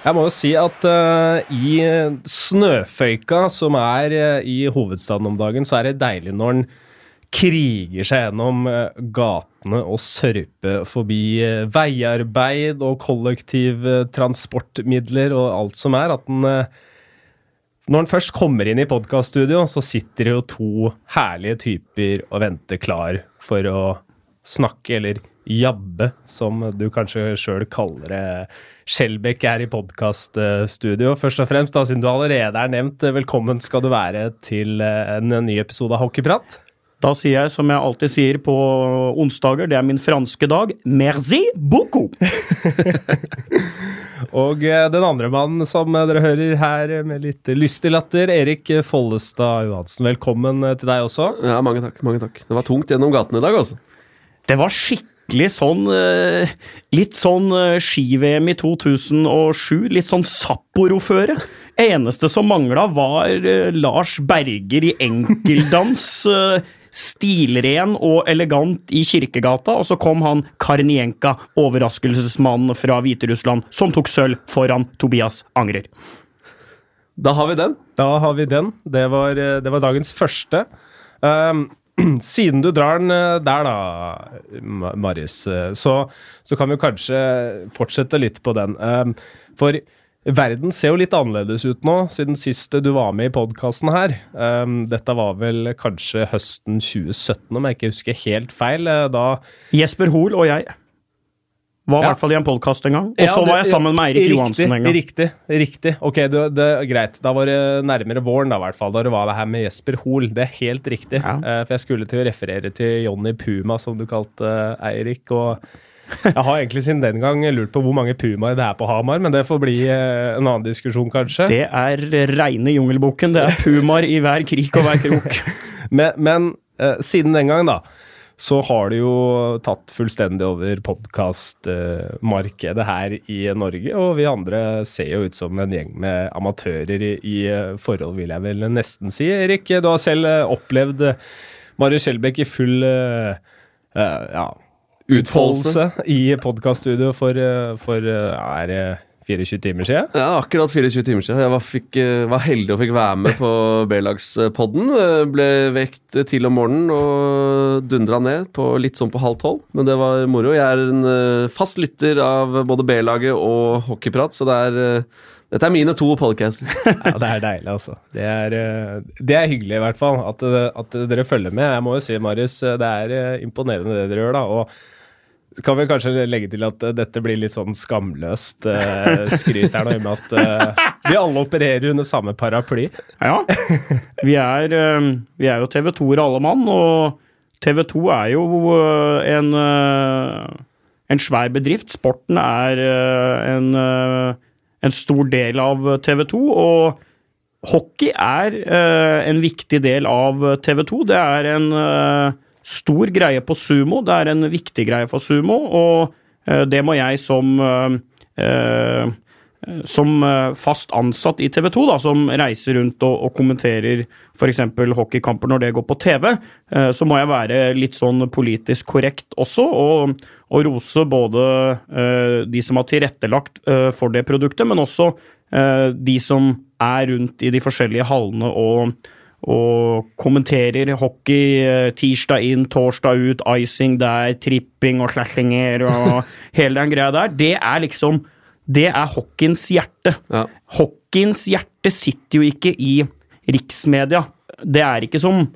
Jeg må jo si at uh, i snøføyka som er uh, i hovedstaden om dagen, så er det deilig når den kriger seg gjennom uh, gatene og sørper forbi veiarbeid og kollektivtransportmidler og alt som er. At den Når den først kommer inn i podkaststudio, så sitter det jo to herlige typer og venter klar for å snakke, eller jabbe, som du kanskje sjøl kaller det. Skjelbæk er i podkaststudio. Først og fremst, da, siden du allerede er nevnt, velkommen skal du være til en ny episode av Hockeyprat. Da sier jeg som jeg alltid sier på onsdager, det er min franske dag, merci beaucoup! og den andre mannen som dere hører her med litt lystig latter, Erik Follestad Johansen. Velkommen til deg også. Ja, mange takk. mange takk. Det var tungt gjennom gaten i dag, altså. Det var skikkelig skikkelig sånn Litt sånn ski-VM i 2007. Litt sånn Sapporo-føre. Eneste som mangla, var Lars Berger i enkeldans. Stilren og elegant i Kirkegata, og så kom han Karnienka, overraskelsesmannen fra Hviterussland, som tok sølv foran Tobias Angrer. Da har vi den. Da har vi den. Det var, det var dagens første. Um, siden du drar den der, da, Marius, så, så, kan vi kanskje fortsette litt på den. For verden ser jo litt annerledes ut nå, siden sist du var med i podkasten her. Dette var vel kanskje høsten 2017, om jeg ikke husker helt feil. Da Jesper Hoel og jeg var i ja. hvert fall i en podkast en gang. Og så ja, var jeg sammen med Eirik Johansen en gang. Riktig. riktig. Ok, det, det, greit. Da var det nærmere våren, da, i hvert fall. Da det var det her med Jesper Hoel. Det er helt riktig. Ja. Uh, for jeg skulle til å referere til Jonny Puma, som du kalte uh, Eirik. Og jeg har egentlig siden den gang lurt på hvor mange pumaer det er på Hamar, men det får bli uh, en annen diskusjon, kanskje. Det er reine jungelboken. Det er pumaer i hver krik og hver krok. men, men siden den gang, da så har det jo tatt fullstendig over podkastmarkedet her i Norge. Og vi andre ser jo ut som en gjeng med amatører i, i forhold, vil jeg vel nesten si. Erik, du har selv opplevd Marius Skjelbæk i full uh, ja, utfoldelse i podkaststudio for, for er det 24 timer siden? Ja, akkurat 24 timer siden. Jeg var, fikk, eh, var heldig og fikk være med på B-lagspodden. Eh, ble vekt til om morgenen og dundra ned på litt sånn på halv tolv. Men det var moro. Jeg er en eh, fast lytter av både B-laget og hockeyprat, så det er dette er mine to podcaster. ja, Det er deilig, altså. Det er, det er, hyggelig, i hvert fall, at, at, dere følger med. Jeg må jo si, Marius, det er imponerende det dere gjør, da. og kan vi kanskje legge til at uh, dette blir litt sånn skamløst uh, skryt her nå, i og med at uh, vi alle opererer under samme paraply. Ja. Vi er, vi er jo TV2-er alle mann, og TV 2 er jo en, en svær bedrift. Sporten er en, en stor del av TV 2, og hockey er en viktig del av TV 2. Det er en stor greie på sumo. Det er en viktig greie for sumo, og eh, det må jeg som eh, eh, som fast ansatt i TV 2, da, som reiser rundt og, og kommenterer f.eks. hockeykamper når det går på TV, så må jeg være litt sånn politisk korrekt også, og, og rose både de som har tilrettelagt for det produktet, men også de som er rundt i de forskjellige hallene og og kommenterer hockey eh, tirsdag inn, torsdag ut, icing der, tripping og slashinger og hele den greia der. Det er liksom Det er hockeyens hjerte. Ja. Hockeyens hjerte sitter jo ikke i riksmedia. Det er ikke som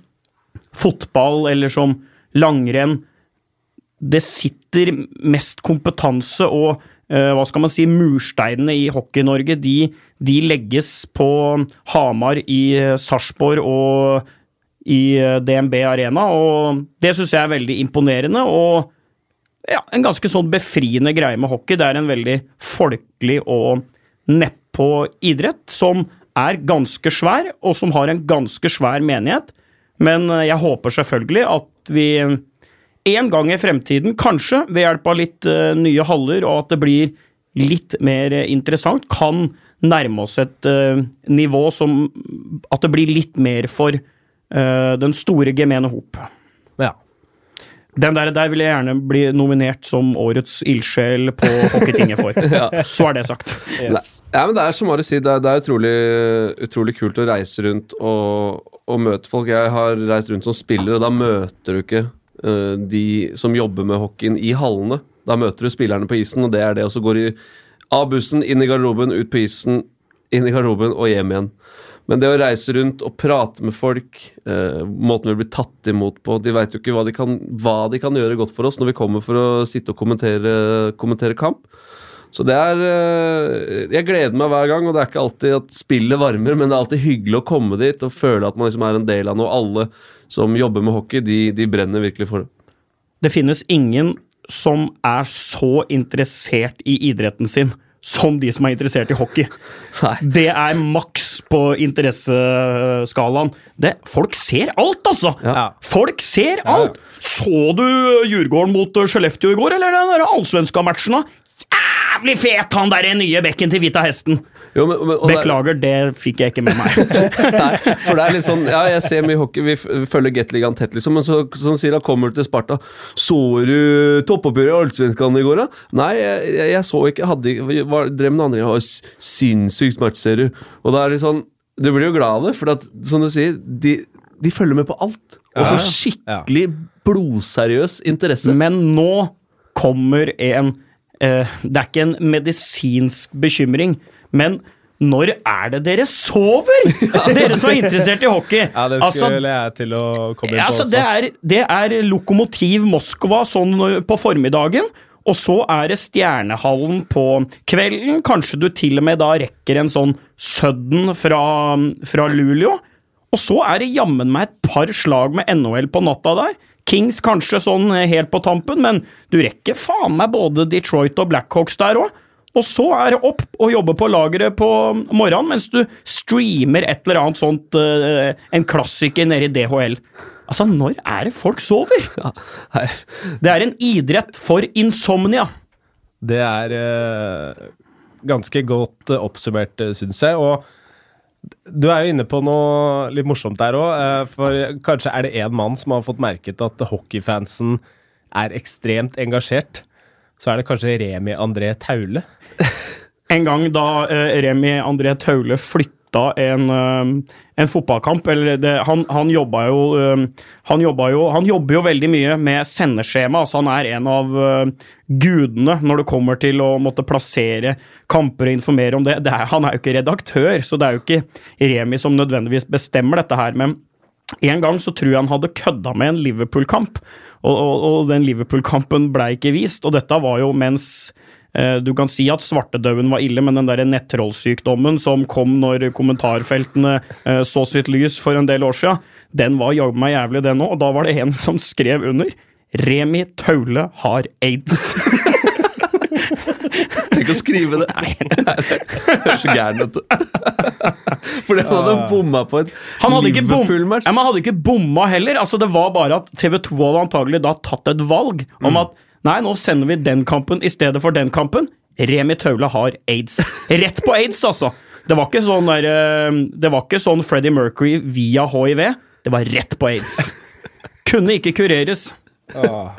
fotball eller som langrenn. Det sitter mest kompetanse og uh, hva skal man si, mursteinene i Hockey-Norge. De de legges på Hamar, i eh, Sarpsborg og i eh, DNB Arena, og det syns jeg er veldig imponerende. og ja, en ganske sånn befriende greie med hockey. Det er en veldig folkelig og nedpå idrett som er ganske svær, og som har en ganske svær menighet. Men eh, jeg håper selvfølgelig at vi en gang i fremtiden, kanskje ved hjelp av litt nye haller, og at det blir litt mer interessant, kan nærme oss et uh, nivå som At det blir litt mer for uh, den store gemene hop. Ja. Den der, der vil jeg gjerne bli nominert som årets ildsjel på Hockeytinget for. Så er det sagt. Yes. Ja, men det er som Ari sier, det er, det er utrolig, utrolig kult å reise rundt og, og møte folk. Jeg har reist rundt som spiller, og da møter du ikke uh, de som jobber med hockeyen i hallene. Da møter du spillerne på isen, og det er det. Og så går de av bussen, inn i garderoben, ut på isen, inn i garderoben og hjem igjen. Men det å reise rundt og prate med folk, eh, måten vi blir tatt imot på De veit jo ikke hva de, kan, hva de kan gjøre godt for oss når vi kommer for å sitte og kommentere, kommentere kamp. Så det er eh, Jeg gleder meg hver gang, og det er ikke alltid at spillet varmer, men det er alltid hyggelig å komme dit og føle at man liksom er en del av noe. Alle som jobber med hockey, de, de brenner virkelig for det. Det finnes ingen som er så interessert i idretten sin som de som er interessert i hockey. Nei. Det er maks på interesseskalaen. Det, folk ser alt, altså! Ja. Folk ser alt! Så du Djurgården mot Skellefteå i går, eller den allsvenska matchen? Jævlig fet, han der nye bekken til Vita Hesten! Jo, men, men, er- Beklager, det fikk jeg ikke med meg. Nei, for det er litt sånn Ja, jeg ser mye hockey, vi følger Gateligaen tett, liksom, men så som sier, han, kommer du til Sparta. Så du toppoppgjøret i Allsvenskan i går, da? Nei, jeg, jeg, så ikke. Hadde var, Drev med noe andre. Jeg har match, ser du. Og da er det sånn Du blir jo glad av det, for at, som du sier, de, de følger med på alt. Og så skikkelig blodseriøs interesse. Men nå kommer en eh, Det er ikke en medisinsk bekymring, men når er det dere sover? Dere som er interessert i hockey. Ja, det Altså, skulle jeg til å komme inn på altså, også. det, er, det er Lokomotiv Moskva sånn på formiddagen, og så er det Stjernehallen på kvelden. Kanskje du til og med da rekker en sånn sudden fra, fra Luleå. Og så er det jammen meg et par slag med NHL på natta der. Kings kanskje sånn helt på tampen, men du rekker faen meg både Detroit og Blackhawks der òg. Og så er det opp og jobbe på lageret på morgenen mens du streamer et eller annet sånt, eh, en klassiker nede i DHL. Altså, når er det folk sover? Ja, Det er en idrett for insomnia. Det er eh, ganske godt oppsummert, uh, syns jeg. Og du er jo inne på noe litt morsomt der òg. for kanskje er det én mann som har fått merket at hockeyfansen er ekstremt engasjert. Så er det kanskje Remi André Taule. En gang da eh, Remi André Taule flytta en, eh, en fotballkamp eller det, han, han jobba jo eh, Han jobba jo Han jobber jo veldig mye med sendeskjema. altså Han er en av eh, gudene når det kommer til å måtte plassere kamper og informere om det. det er, han er jo ikke redaktør, så det er jo ikke Remi som nødvendigvis bestemmer dette her. men en gang så tror jeg han hadde kødda med en Liverpool-kamp, og, og, og den Liverpool-kampen ble ikke vist. Og dette var jo mens eh, du kan si at svartedauden var ille, men den der nettrollsykdommen som kom når kommentarfeltene eh, så sitt lys for en del år siden, den var jaggu meg jævlig, den òg. Og da var det en som skrev under. Remi Taule har aids. Tenk å skrive det! Det er så gæren, vet du. Fordi han hadde bomma på et Liverpool-match. han hadde ikke bomma heller. Altså, det var bare at TV 2 hadde antagelig da tatt et valg Mm. om at nei, nå sender vi den kampen i stedet for den kampen. Remi Taule har aids. Rett på aids, altså. Det var ikke sånn der, eh, Det var ikke sånn Freddie Mercury via hiv. Det var rett på aids. Kunne ikke kureres. Åh.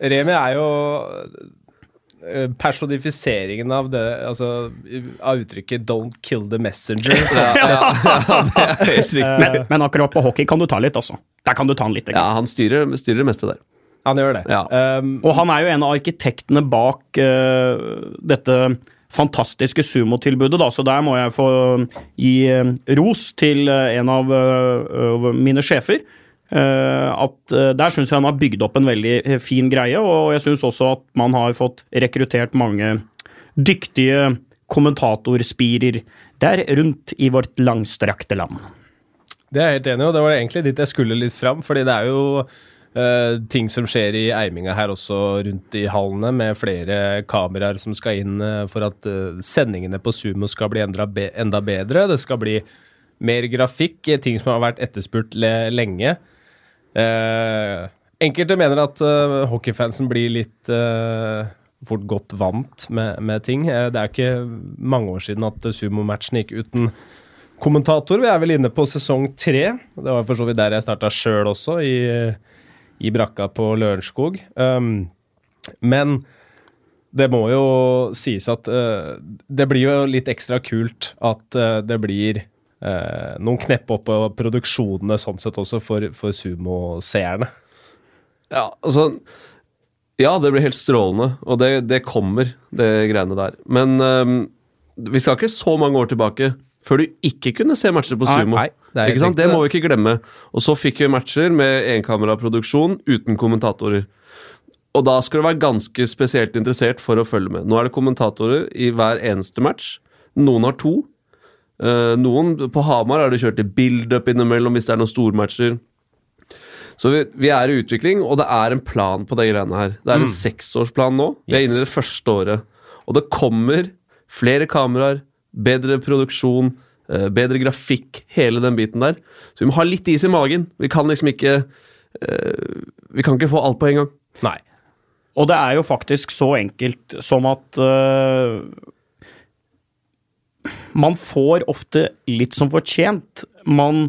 Remi er jo personifiseringen av det Altså av uttrykket 'don't kill the messenger'. Så, Ja, ja, det er helt riktig. Men, men akkurat på hockey kan du ta litt, også. Der kan du ta han litt. Ja, han styrer, styrer det meste der. han gjør det. Ja. Um, Og han er jo en av arkitektene bak uh, dette fantastiske sumotilbudet, da, så der må jeg få gi eh, ros til eh, en av uh, mine sjefer. Eh, at eh, Der syns jeg han har bygd opp en veldig eh, fin greie, og jeg syns også at man har fått rekruttert mange dyktige kommentatorspirer der rundt i vårt langstrakte land. Det er jeg helt enig i, og det var egentlig dit jeg skulle litt fram. fordi det er jo uh, ting som skjer i Eiminga her også rundt i hallene, med flere kameraer som skal inn uh, for at uh, sendingene på Sumo skal bli be enda bedre. Det skal bli mer grafikk, ting som har vært etterspurt le lenge. Eh, enkelte mener at eh, hockeyfansen blir litt eh, fort godt vant med, med ting. Eh, det er ikke mange år siden at sumomatchen gikk uten kommentator. Vi er vel inne på sesong tre. Det var for så vidt der jeg starta sjøl også, i, i brakka på Lørenskog. Um, men det må jo sies at uh, det blir jo litt ekstra kult at uh, det blir uh, noen knepp opp på produksjonene sånn sett også for, for sumoseerne. Ja, altså Ja, det blir helt strålende, og det, det kommer, det greiene der. Men eh, vi skal ikke så mange år tilbake før du ikke kunne se matcher på Nei, sumo. nei, det ikke sant? Det må vi ikke glemme. Og så fikk vi matcher med enkameraproduksjon uten kommentatorer. Og da skal du være ganske spesielt interessert for å følge med. Nå er det kommentatorer i hver eneste match. Noen har to. Eh, noen På Hamar har de kjørt i build-up innimellom hvis det er noen stormatcher. Så vi, vi er i utvikling, og det er en plan på de greiene her. Det er en seksårsplan nå. Vi er inne i det første året. Og det kommer flere kameraer, bedre produksjon, eh, bedre grafikk, hele den biten der. Så vi må ha litt is i magen. Vi kan liksom ikke eh, Vi kan ikke få alt på en gang. Nei. Og det er jo faktisk så enkelt som at øh, Man får ofte litt som fortjent. Man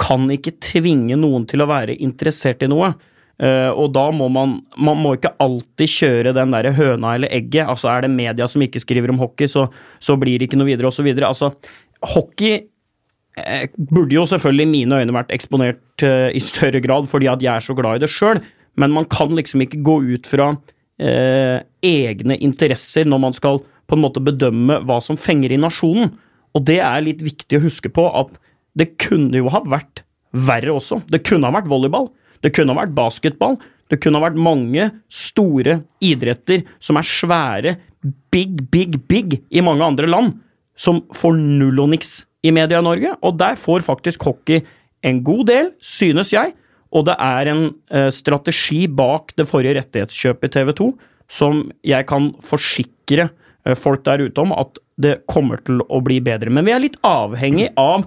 kan ikke tvinge noen til å være interessert i noe. Uh, og da må man Man må ikke alltid kjøre den derre høna eller egget. Altså Er det media som ikke skriver om hockey, så, så blir det ikke noe videre, osv. Altså, hockey eh, burde jo selvfølgelig i mine øyne vært eksponert eh, i større grad fordi at jeg er så glad i det sjøl, men man kan liksom ikke gå ut fra eh, egne interesser når man skal på en måte bedømme hva som fenger i nasjonen. Og det er litt viktig å huske på at det kunne jo ha vært verre også. Det kunne ha vært volleyball. Det kunne ha vært basketball. Det kunne ha vært mange store idretter som er svære, big, big, big i mange andre land, som får null og niks i media i Norge. Og der får faktisk hockey en god del, synes jeg. Og det er en eh, strategi bak det forrige rettighetskjøpet i TV 2 som jeg kan forsikre folk der ute om at det kommer til å bli bedre. Men vi er litt avhengig av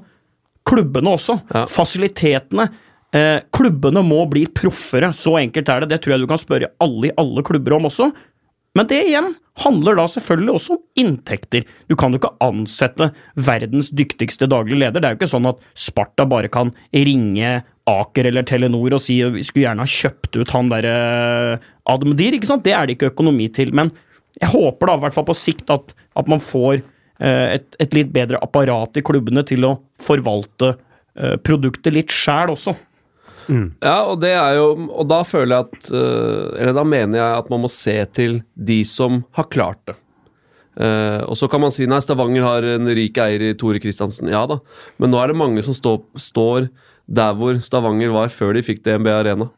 klubbene også. Ja. Fasilitetene. Eh, klubbene må bli proffere. Så enkelt er det. Det tror jeg du kan spørre alle i alle klubber om også. Men det igjen handler da selvfølgelig også om inntekter. Du kan jo ikke ansette verdens dyktigste daglige leder. Det er jo ikke sånn at Sparta bare kan ringe Aker eller Telenor og si vi skulle gjerne ha kjøpt ut han derre Admdir, ikke sant. Det er det ikke økonomi til. Men jeg håper da i hvert fall på sikt at, at man får eh, et, et litt bedre apparat i klubbene til å forvalte eh, produktet litt sjæl også. Ja, og det er jo Og da føler jeg at øh, Eller da mener jeg at man må se til de som har klart det. Uh, og så kan man si nei, Stavanger har en rik eier i Tore Kristiansen. Ja da, men nå er det mange som stå, står der hvor Stavanger var før de fikk DNB Arena.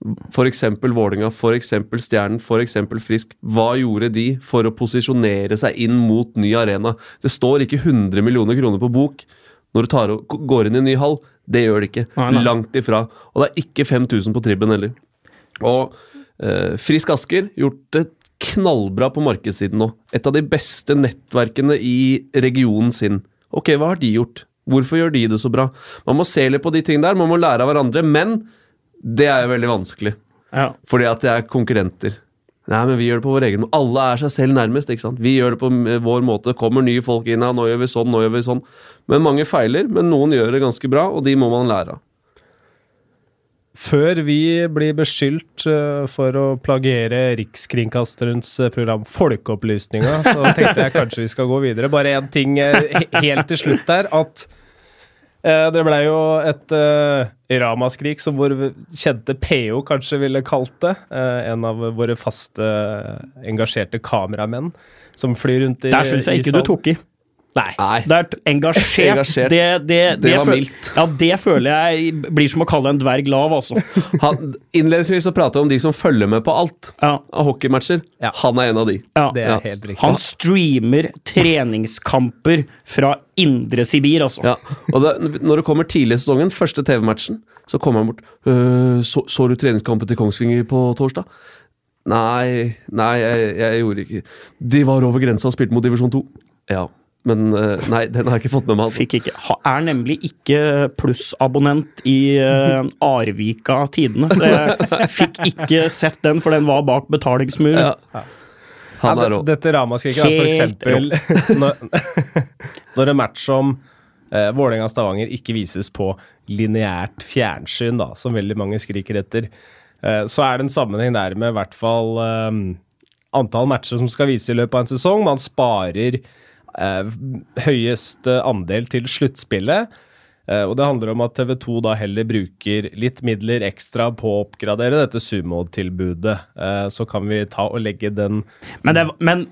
F.eks. Vålinga, f.eks. Stjernen, f.eks. Frisk. Hva gjorde de for å posisjonere seg inn mot ny arena? Det står ikke 100 millioner kroner på bok når du tar går inn i ny hall. Det gjør det ikke. Nei, nei. Langt ifra. Og det er ikke 5000 på tribben heller. Og eh, Frisk Asker gjort det knallbra på markedssiden nå. Et av de beste nettverkene i regionen sin. Ok, hva har de gjort? Hvorfor gjør de det så bra? Man må se litt på de tingene der, man må lære av hverandre, men det er jo veldig vanskelig. Ja. Fordi at det er konkurrenter. Nei, men vi gjør det på vår egen måte. Alle er seg selv nærmest. ikke sant? Vi gjør det på vår måte. Kommer nye folk inn, her. nå gjør vi sånn, nå gjør vi sånn. Men mange feiler, men noen gjør det ganske bra, og de må man lære av. Før vi blir beskyldt eh, for å plagiere Rikskringkasterens eh, program Folkeopplysninga, så tenkte jeg kanskje vi skal gå videre. Bare én ting eh, helt til slutt der. At eh, det blei jo et uh, ramaskrik som vår kjente PO kanskje ville kalt det. Uh, en av våre faste engasjerte kameramenn som flyr rundt i Der syns jeg i ikke du tok i. Nei. Nei. Det er engasjert. Engasjert. Det, det, Det var føl- mildt. Ja, det føler jeg blir som å kalle en dverg lav, altså. Han, innledningsvis så prater jeg om de som følger med på alt Ja, av hockeymatcher. Ja. Han er en av de. ja. Det er Ja. helt riktig. Han streamer treningskamper fra indre Sibir, altså. Ja, og det, Når det kommer tidlig i sesongen, første TV-matchen, så kommer han bort. «Øh, så, 'Så du treningskampen til Kongsvinger på torsdag?' Nei, nei, jeg, jeg gjorde ikke De var over grensa og spilte mot divisjon 2. Ja, men øh, Nei, den har jeg ikke fått med meg. Altså. Fikk ikke, er nemlig ikke plussabonnent i uh, Arvika Tidene. Så jeg fikk ikke sett den, for den var bak betalingsmuren. Ja. Han er rå. Dette ramaskriket er for eksempel når, når en match som eh, Vålerenga-Stavanger ikke vises på lineært fjernsyn, da, som veldig mange skriker etter, eh, så er det en sammenheng der med i hvert fall eh, antall matcher som skal vise i løpet av en sesong. Man sparer eh, høyest andel til sluttspillet. Eh, og det handler om at TV 2 da heller bruker litt midler ekstra på å oppgradere dette sumo-tilbudet. Eh, så kan vi ta og legge den Men, det, men,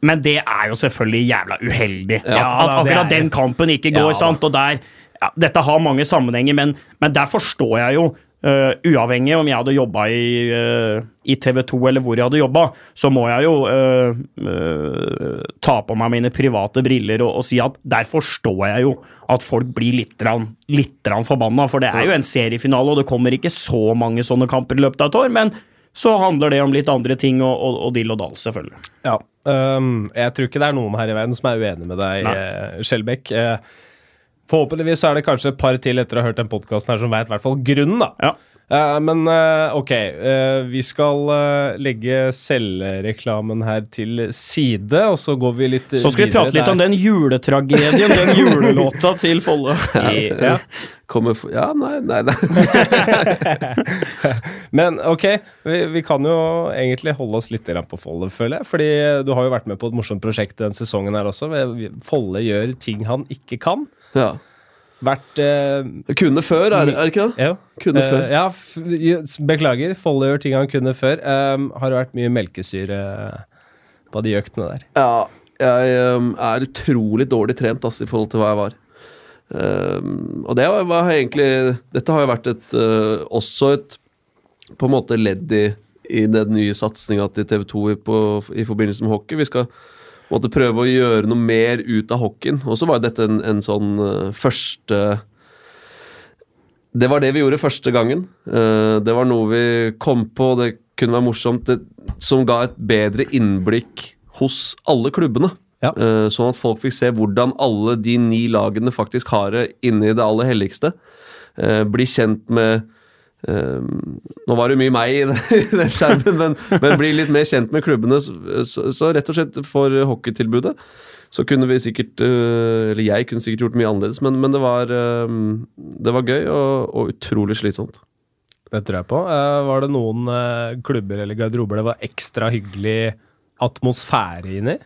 men det er jo selvfølgelig jævla uheldig. Ja, at, at akkurat den kampen ikke går, Ja, sant. Og der ja, Dette har mange sammenhenger, men, men der forstår jeg jo Uh, uavhengig om jeg hadde jobba i, uh, i TV 2 eller hvor jeg hadde jobba, så må jeg jo uh, uh, ta på meg mine private briller og, og si at der forstår jeg jo at folk blir litt, rann, litt rann forbanna. For det er jo en seriefinale, og det kommer ikke så mange sånne kamper i løpet av et år. Men så handler det om litt andre ting og, og, og dill og dall, selvfølgelig. Ja. Um, jeg tror ikke det er noen her i verden som er uenig med deg, Skjelbekk. Eh, forhåpentligvis så er det kanskje et par til etter å ha hørt den podkasten her som veit i hvert fall grunnen, da. Ja. Uh, men uh, ok, uh, vi skal legge selvreklamen her til side, og så går vi litt videre. Så skal vi prate litt om den juletragedien, den julelåta til Folle. Ja. Kommer for, Ja, nei, nei, nei. Men ok, vi, vi kan jo egentlig holde oss litt på Folle, føler jeg. Fordi du har jo vært med på et morsomt prosjekt den sesongen her også. Folle gjør ting han ikke kan. Ja. Vært eh, Kunne før, er, er det ikke det? Ja. Kunne Eh, før. ja, f beklager. Folle gjør ting han kunne før. Um, har det vært mye melkesyre på de øktene der? Ja, jeg um, er utrolig dårlig trent ass, i forhold til hva jeg var. Um, og det var, var egentlig Dette har jo vært et uh, også et på en måte ledd i, i den nye satsinga til TV 2 i, på, i forbindelse med hockey. Vi skal måte prøve å gjøre noe mer ut av hockeyen. Og så var dette en, en sånn uh, første Det var det vi gjorde første gangen. Uh, det var noe vi kom på, det kunne være morsomt, det, som ga et bedre innblikk hos alle klubbene. Ja. Eh, Sånn at folk fikk se hvordan alle de ni lagene faktisk har det inni det aller helligste. Eh, Bli kjent med eh, Nå var det mye meg i den, skjermen, men, men bli litt mer kjent med klubbene. Så, så, rett og slett for hockeytilbudet så kunne vi sikkert eh, Eller jeg kunne sikkert gjort mye annerledes, men, men det, var, eh, det var gøy og, og utrolig slitsomt. Det tror jeg på. Eh, var det noen eh, klubber eller garderober det var ekstra hyggelig atmosfære inni?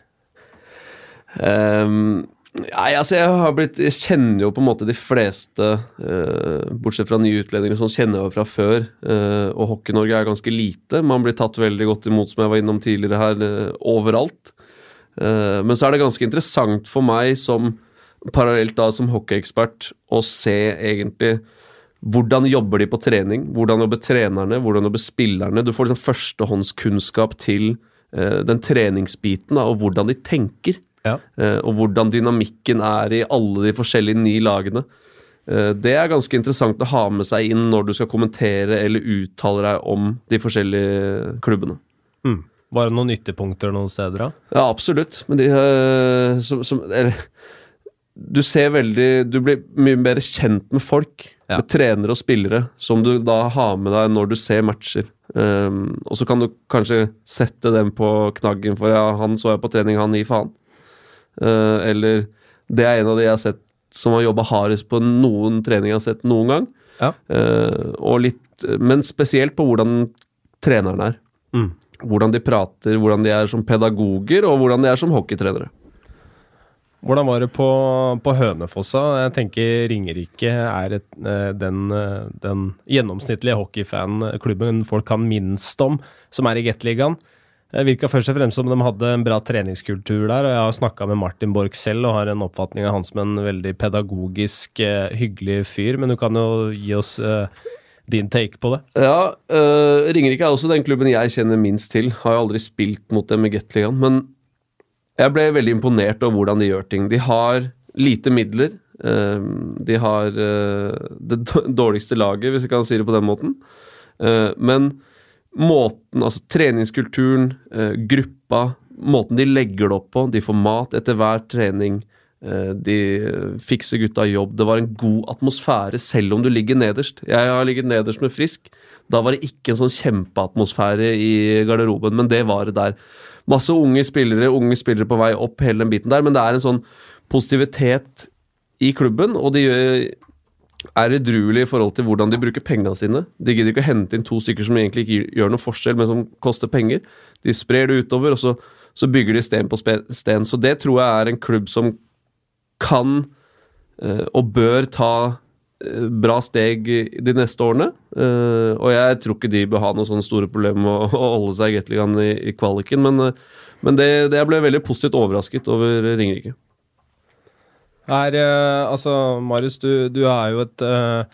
Ehm, nei, altså jeg har blitt Jeg kjenner jo på en måte de fleste, eh, bortsett fra nye utlendinger, som kjenner jeg jo fra før. eh, og Hockey-Norge er ganske lite. Man blir tatt veldig godt imot, som jeg var innom tidligere her, eh, overalt. Eh, men så er det ganske interessant for meg som parallelt da som hockeyekspert å se egentlig hvordan jobber de på trening? Hvordan jobber trenerne? Hvordan jobber spillerne? Du får liksom førstehåndskunnskap til eh, den treningsbiten da, og hvordan de tenker. Ja. Eh, og hvordan dynamikken er i alle de forskjellige ni lagene. Eh, det er ganske interessant å ha med seg inn når du skal kommentere eller uttale deg om de forskjellige klubbene. Mm. Var det noen nyttepunkter noen steder, da? Ja, absolutt. Men de eh, som, som eller, Du ser veldig Du blir mye mer kjent med folk. Ja. Med trenere og spillere, som du da har med deg når du ser matcher. Um, og så kan du kanskje sette dem på knaggen for ja, han så jeg på trening, han gir faen. Eh, eller det er en av de jeg har sett som har jobba hardest på noen trening jeg har sett noen gang. Ja. Eh, og litt, men spesielt på hvordan treneren er. Mm. Hvordan de prater, hvordan de er som pedagoger, og hvordan de er som hockeytrenere. Hvordan var det på, på Hønefossa? Jeg tenker Ringerike er et, eh, den, den gjennomsnittlige hockeyfan-klubben folk kan minst om, som er i Gateligaen. Virka først og fremst som de hadde en bra treningskultur der. og Jeg har snakka med Martin Borch selv og har en oppfatning av han som en veldig pedagogisk, eh, hyggelig fyr. Men du kan jo gi oss eh, din take på det. Ja, uh, Ringerike er også den klubben jeg kjenner minst til. Har jo aldri spilt mot dem i Gateligaen. Men jeg ble veldig imponert over hvordan de gjør ting. De har lite midler. Uh, de har uh, det dårligste laget, hvis vi kan si det på den måten. Uh, men måten, altså treningskulturen, eh, gruppa, måten de legger det opp på, de får mat etter hver trening, eh, de fikser gutta jobb. Det var en god atmosfære, selv om du ligger nederst. Jeg har ligget nederst med Frisk. Da var det ikke en sånn kjempeatmosfære i garderoben, men det var det der. Masse unge spillere, unge spillere på vei opp, hele den biten der, men det er en sånn positivitet i klubben, og de gjør, er edruelige i forhold til hvordan de bruker pengene sine. De gidder ikke å hente inn to stykker som egentlig ikke gjør noe forskjell, men som koster penger. De sprer det utover, og så, så bygger de sten på sten. Så det tror jeg er en klubb som kan eh, og bør ta eh, bra steg de neste årene. Eh, og jeg tror ikke de bør ha noen sånne store problemer med å, holde seg i i, kvaliken, men, men det, det jeg ble veldig positivt overrasket over Ringerike. Er, eh, altså, Marius, du, du er jo et uh,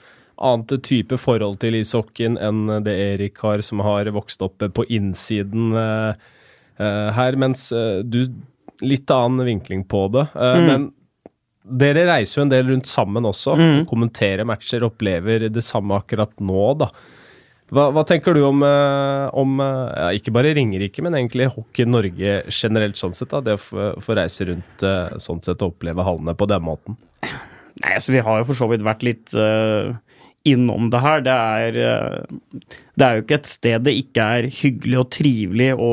annet type forhold til ishockeyen enn det Erik har, som har vokst opp på innsiden uh, uh, her, mens du Litt annen vinkling på det. Mm. Men dere reiser jo en del rundt sammen også, Mm. kommenterer matcher, opplever det samme akkurat nå, da. Hva, hva tenker du om, eh, om eh, ja, ikke bare Ringerike, men egentlig hockey Norge generelt, sånn sett? da, Det å få, reise rundt eh, sånn sett og oppleve hallene på den måten? Nei, altså Vi har jo for så vidt vært litt uh, innom det her. Det er, uh, det er jo ikke et sted det ikke er hyggelig og trivelig å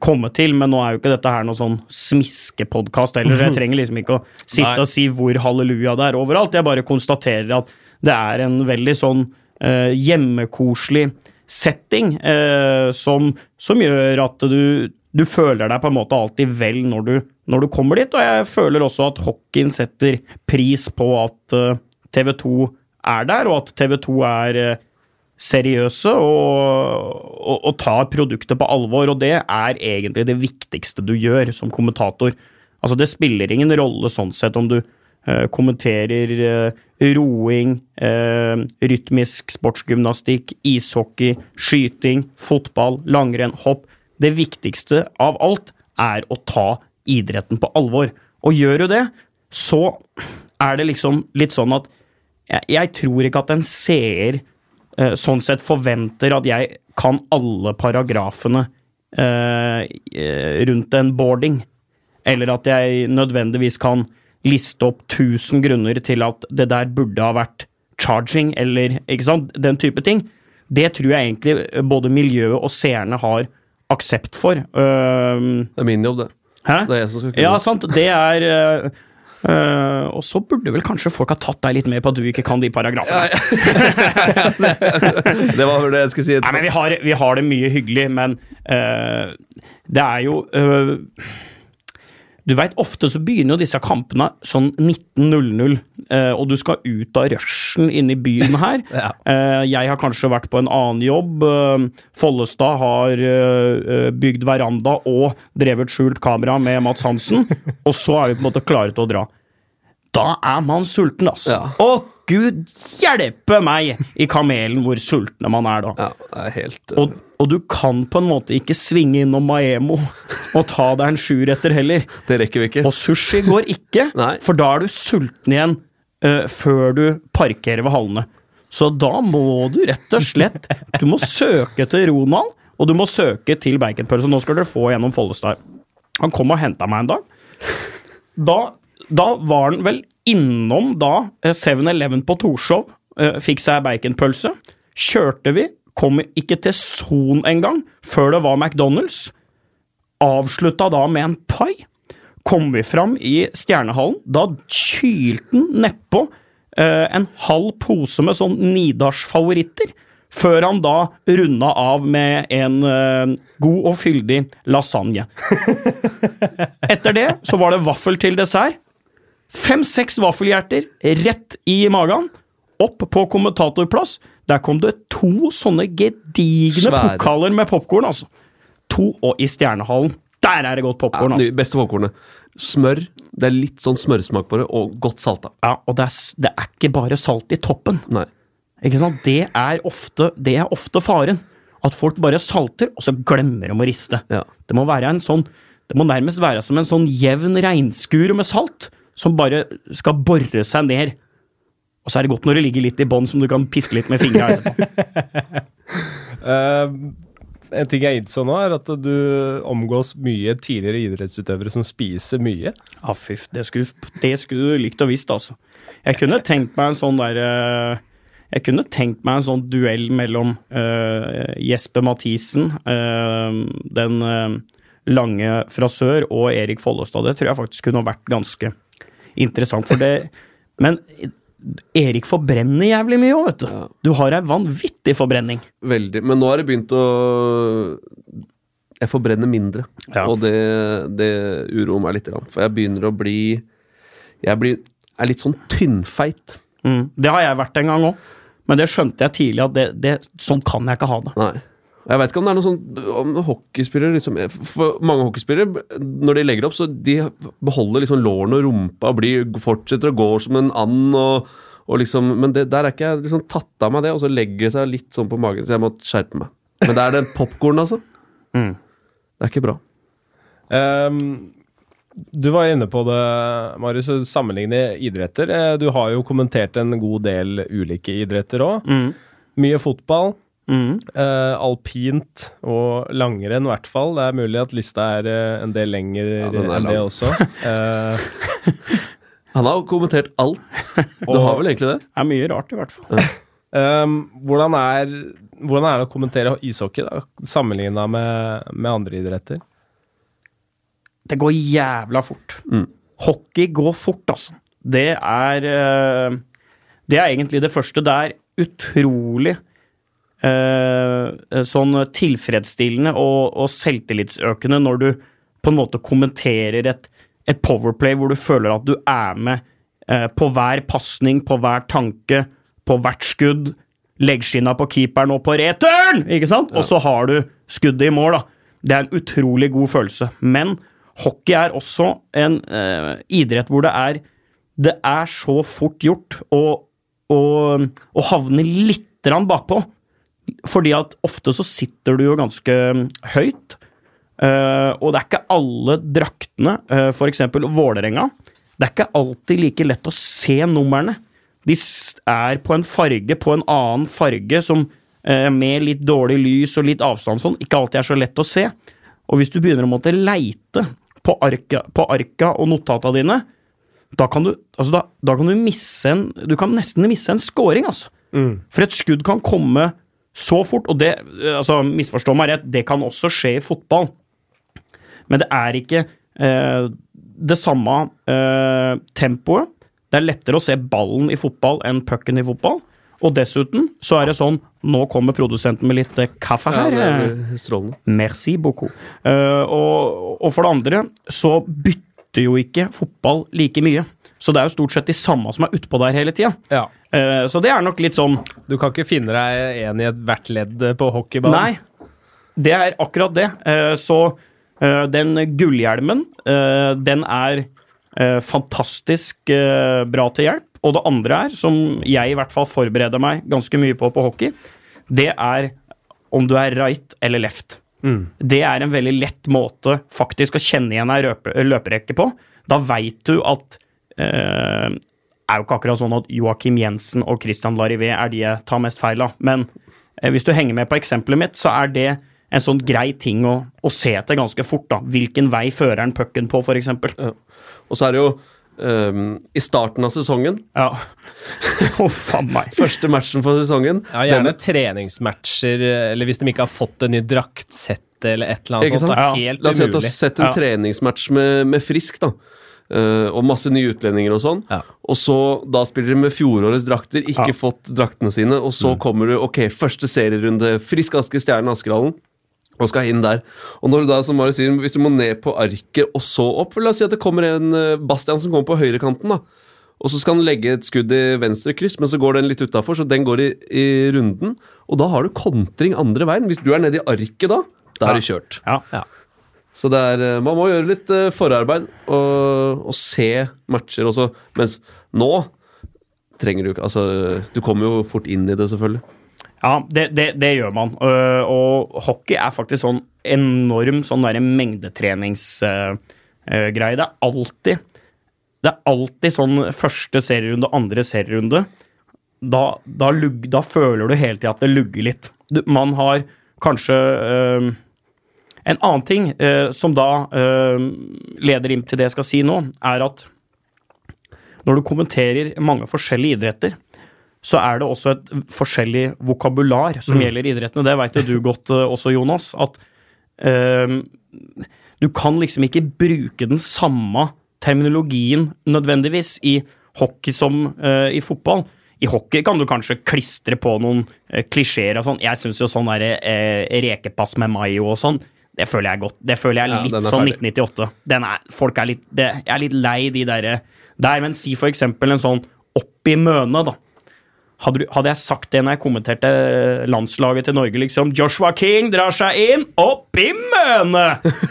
komme til, men nå er jo ikke dette her noe sånn smiskepodkast heller, så jeg trenger liksom ikke å sitte Nei. og si hvor halleluja det er overalt. Jeg bare konstaterer at det er en veldig sånn hjemmekoselig setting eh, som, som gjør at du, du føler deg på en måte alltid vel når du, når du kommer dit. Og jeg føler også at hockeyen setter pris på at eh, TV 2 er der, og at TV 2 er eh, seriøse og, og, og tar produktet på alvor. Og det er egentlig det viktigste du gjør som kommentator. Altså, det spiller ingen rolle sånn sett om du eh, kommenterer eh, roing, eh, rytmisk sportsgymnastikk, ishockey, skyting, fotball, langrenn, hopp. Det viktigste av alt er å ta idretten på alvor. Og gjør du det, så er det liksom litt sånn at jeg, jeg tror ikke at en seer eh, sånn sett forventer at jeg kan alle paragrafene eh, eh, rundt en boarding, eller at jeg nødvendigvis kan liste opp 1000 grunner til at det der burde ha vært charging, eller ikke sant, den type ting. Det tror jeg egentlig både miljøet og seerne har aksept for. Uh, Det er min jobb, det. hæ? Det er jeg som skal kunne Ja, sant. Det er uh, Uh, Og så burde vel kanskje folk ha tatt deg litt med på at du ikke kan de paragrafene. Det var det jeg skulle si. Nei, men vi har, vi har det mye hyggelig, men uh, det er jo øh, Du veit, ofte så begynner jo disse kampene sånn 19.00, øh, og du skal ut av rushen inne i byen her. Ja. Eh, jeg har kanskje vært på en annen jobb. Eh, Follestad har eh, eh, bygd veranda og drevet skjult kamera med Mats Hansen, og så er vi på en måte klare til å dra. Da er man sulten, altså. Ja. Å, gud hjelpe meg i kamelen hvor sultne man er da. Ja, det er helt uh, Og, og du kan på en måte ikke svinge innom Maemo og ta deg en sjuretter heller. Det rekker vi ikke. Og sushi går ikke, for da er du sulten igjen uh, før du parkerer ved hallene. Så da må du rett og slett Du må søke til Ronald, og du må søke til baconpølse. Nå skal dere få gjennom Follestad. Han kom og henta meg en dag. Da, da var han vel innom da eh, 7-Eleven på Torshov, eh, fikk seg baconpølse. Kjørte vi, kom ikke til Son engang, før det var McDonald's. Avslutta da med en pai. Kom vi fram i Stjernehallen, da kylte han nedpå eh, en halv pose med sånn Nidars-favoritter. Før han da runda av med en eh, god og fyldig lasagne. Etter det så var det vaffel til dessert. Fem-seks vaffelhjerter rett i magen. Opp på kommentatorplass. Der kom det to sånne gedigne Svære. pokaler med popkorn, altså. To, og i Stjernehallen. Der er det godt ja, popkorn, det altså. Beste popkornet. Smør. Det er litt sånn smørsmak på det, og godt salta. Ja, og det er, det er ikke bare salt i toppen. Nei. Ikke sant? Det er ofte, det er ofte faren. At folk bare salter, og så glemmer de å riste. Ja. Det må være en sånn Det må nærmest være som en sånn jevn regnskur med salt, som bare skal bore seg ned. Og så er det godt når det ligger litt i bånn, som du kan piske litt med fingra etterpå. uh, en ting jeg innså nå, er at du omgås mye tidligere idrettsutøvere som spiser mye. Ja, fyff, det skulle, det skulle du likt og visst, altså. Jeg kunne tenkt meg en sånn der uh, Jeg kunne tenkt meg en sånn duell mellom uh, Jesper Mathisen, eh, den lange fra sør, og Erik Follestad. Det tror jeg faktisk kunne vært ganske interessant. For det Men Erik forbrenner jævlig mye òg, vet du. Ja. Du har ei vanvittig forbrenning. Veldig. Men nå har det begynt å Jeg forbrenner mindre. Ja. Og det, det uroer meg litt. For jeg begynner å bli Jeg blir, er litt sånn tynnfeit. Mm. Det har jeg vært en gang òg, men det skjønte jeg tidlig at det, det, sånn kan jeg ikke ha det. Nei. Jeg vet ikke om det er noe sånn om hockeyspillere liksom, For mange hockeyspillere, når de legger opp, så de beholder liksom lårene og rumpa og blir, fortsetter å gå som en and. og, og liksom, Men det, der er ikke jeg liksom tatt av meg det, og så legger det seg litt sånn på magen, så jeg må skjerpe meg. Men det er den popkornen, altså. Mm. Det er ikke bra. Um, du var inne på det, Marius, sammenligne idretter. Eh, Du har jo kommentert en god del ulike idretter òg. Mm. Mye fotball. Mm. Uh, alpint og langrenn, i hvert fall. Det er mulig at lista er uh, en del lenger Ja, enn det også. Uh, Han har jo kommentert alt. Du har vel egentlig det? Det er mye rart, i hvert fall. ehm, hvordan, er, hvordan er det å kommentere ishockey, da, sammenligna med, med andre idretter? Det går jævla fort. Mm. Hockey går fort, altså. Det er Det er egentlig det første. Det er utrolig sånn tilfredsstillende og, og selvtillitsøkende når du på en måte kommenterer et, et powerplay hvor du føler at du er med eh, på hver pasning, på hver tanke, på hvert skudd. Leggskinna på keeperen og på returen! Ikke sant? Og så har du skuddet i mål, da. Det er en utrolig god følelse. Men hockey er også en eh, idrett hvor det er Det er så fort gjort å, å, å havne litt grann bakpå. Fordi at ofte så sitter du jo ganske høyt. Uh, og det er ikke alle draktene, uh, f.eks. Vålerenga. Det er ikke alltid like lett å se numrene. De er på en farge, på en annen farge, som uh, med litt dårlig lys og litt avstand sånn, ikke alltid er så lett å se. Og hvis du begynner å måtte leite på arka, på arka og notata dine, da kan du, altså da, da kan du misse en Du kan nesten misse en scoring, altså. For et skudd kan komme så fort, og det, eh, altså misforstå meg rett, det kan også skje i fotball. Men det er ikke eh, det samme eh, tempoet. Det er lettere å se ballen i fotball enn pucken i fotball. Og dessuten så er det sånn Nå kommer produsenten med litt eh, kaffe Ja, her. det eh, er. Merci beaucoup. Eh, og, og for det andre så bytter jo ikke fotball like mye. Så det er jo stort sett de samme som er utpå der hele tida. Ja. Uh, så det er nok litt sånn Du kan ikke finne deg en i ethvert ledd på hockeybanen? Nei, det er akkurat det. Uh, så uh, den gullhjelmen, den er fantastisk bra til hjelp. Og det andre er, som jeg i hvert fall forbereder meg ganske mye på på hockey, det er om du er right eller left. Det er en veldig lett måte faktisk å kjenne igjen ei løperekke på. Da veit du at er jo ikke akkurat sånn at Joakim Jensen og Christian Larivé er de jeg tar mest feil av. Men eh, hvis du henger med på eksempelet mitt, så er det en sånn grei ting å, å se etter ganske fort. da. Hvilken vei fører han pucken på, f.eks. Og så er det jo um, i starten av sesongen, Ja. oh, faen meg. første matchen for sesongen Ja, gjerne treningsmatcher, eller hvis de ikke har fått en ny draktsett eller et eller annet sånt. Er helt La oss si at du har sett en Ja. treningsmatch med, med Frisk, da. Eh, og masse nye utlendinger og sånn. Ja. Og så da spiller de med fjorårets drakter, ikke Ja. fått draktene sine. Og så kommer du, ok, første serierunde, Frisk Aske Stjernen Askerhallen. Og skal inn der. Og når du da, som Mari sier, hvis du må ned på arket og så opp La oss si at det kommer en eh, Bastian som kommer på høyrekanten, da. Og så skal han legge et skudd i venstre kryss, men så går den litt utafor, så den går i, i runden. Og da har du kontring andre veien. Hvis du er nede i arket da, da er du kjørt. Ja. Ja. Så det er, eh, man må gjøre litt eh, forarbeid og, og se matcher også. Mens nå trenger du ikke Altså, du kommer jo fort inn i det, selvfølgelig. Ja, det, det, det gjør man. Øh, og hockey er faktisk sånn enorm sånn derre mengdetreningsgreie. det er alltid Det er alltid sånn første serierunde, andre serierunde. Da, da, lug, da føler du hele tida at det lugger litt. Du, man har kanskje øh, En annen ting eh, som da eh, leder inn til det jeg skal si nå, er at når du kommenterer mange forskjellige idretter, så er det også et forskjellig vokabular som gjelder idrettene. Det veit jo du godt eh, også, Jonas. At eh, du kan liksom ikke bruke den samme terminologien nødvendigvis i hockey som eh, i fotball. I hockey kan du kanskje klistre på noen eh, klisjeer og sånn. Jeg syns jo sånn derre eh, rekepass med Mayo og sånn, det føler jeg godt. Det føler jeg er litt ja, er sånn 1998. Den er, folk er litt, det, jeg er litt lei de derre der, men si for eksempel en sånn opp i møne, da. Hadde, du, hadde jeg sagt det når jeg kommenterte landslaget til Norge, liksom Joshua King drar seg inn, opp i møne!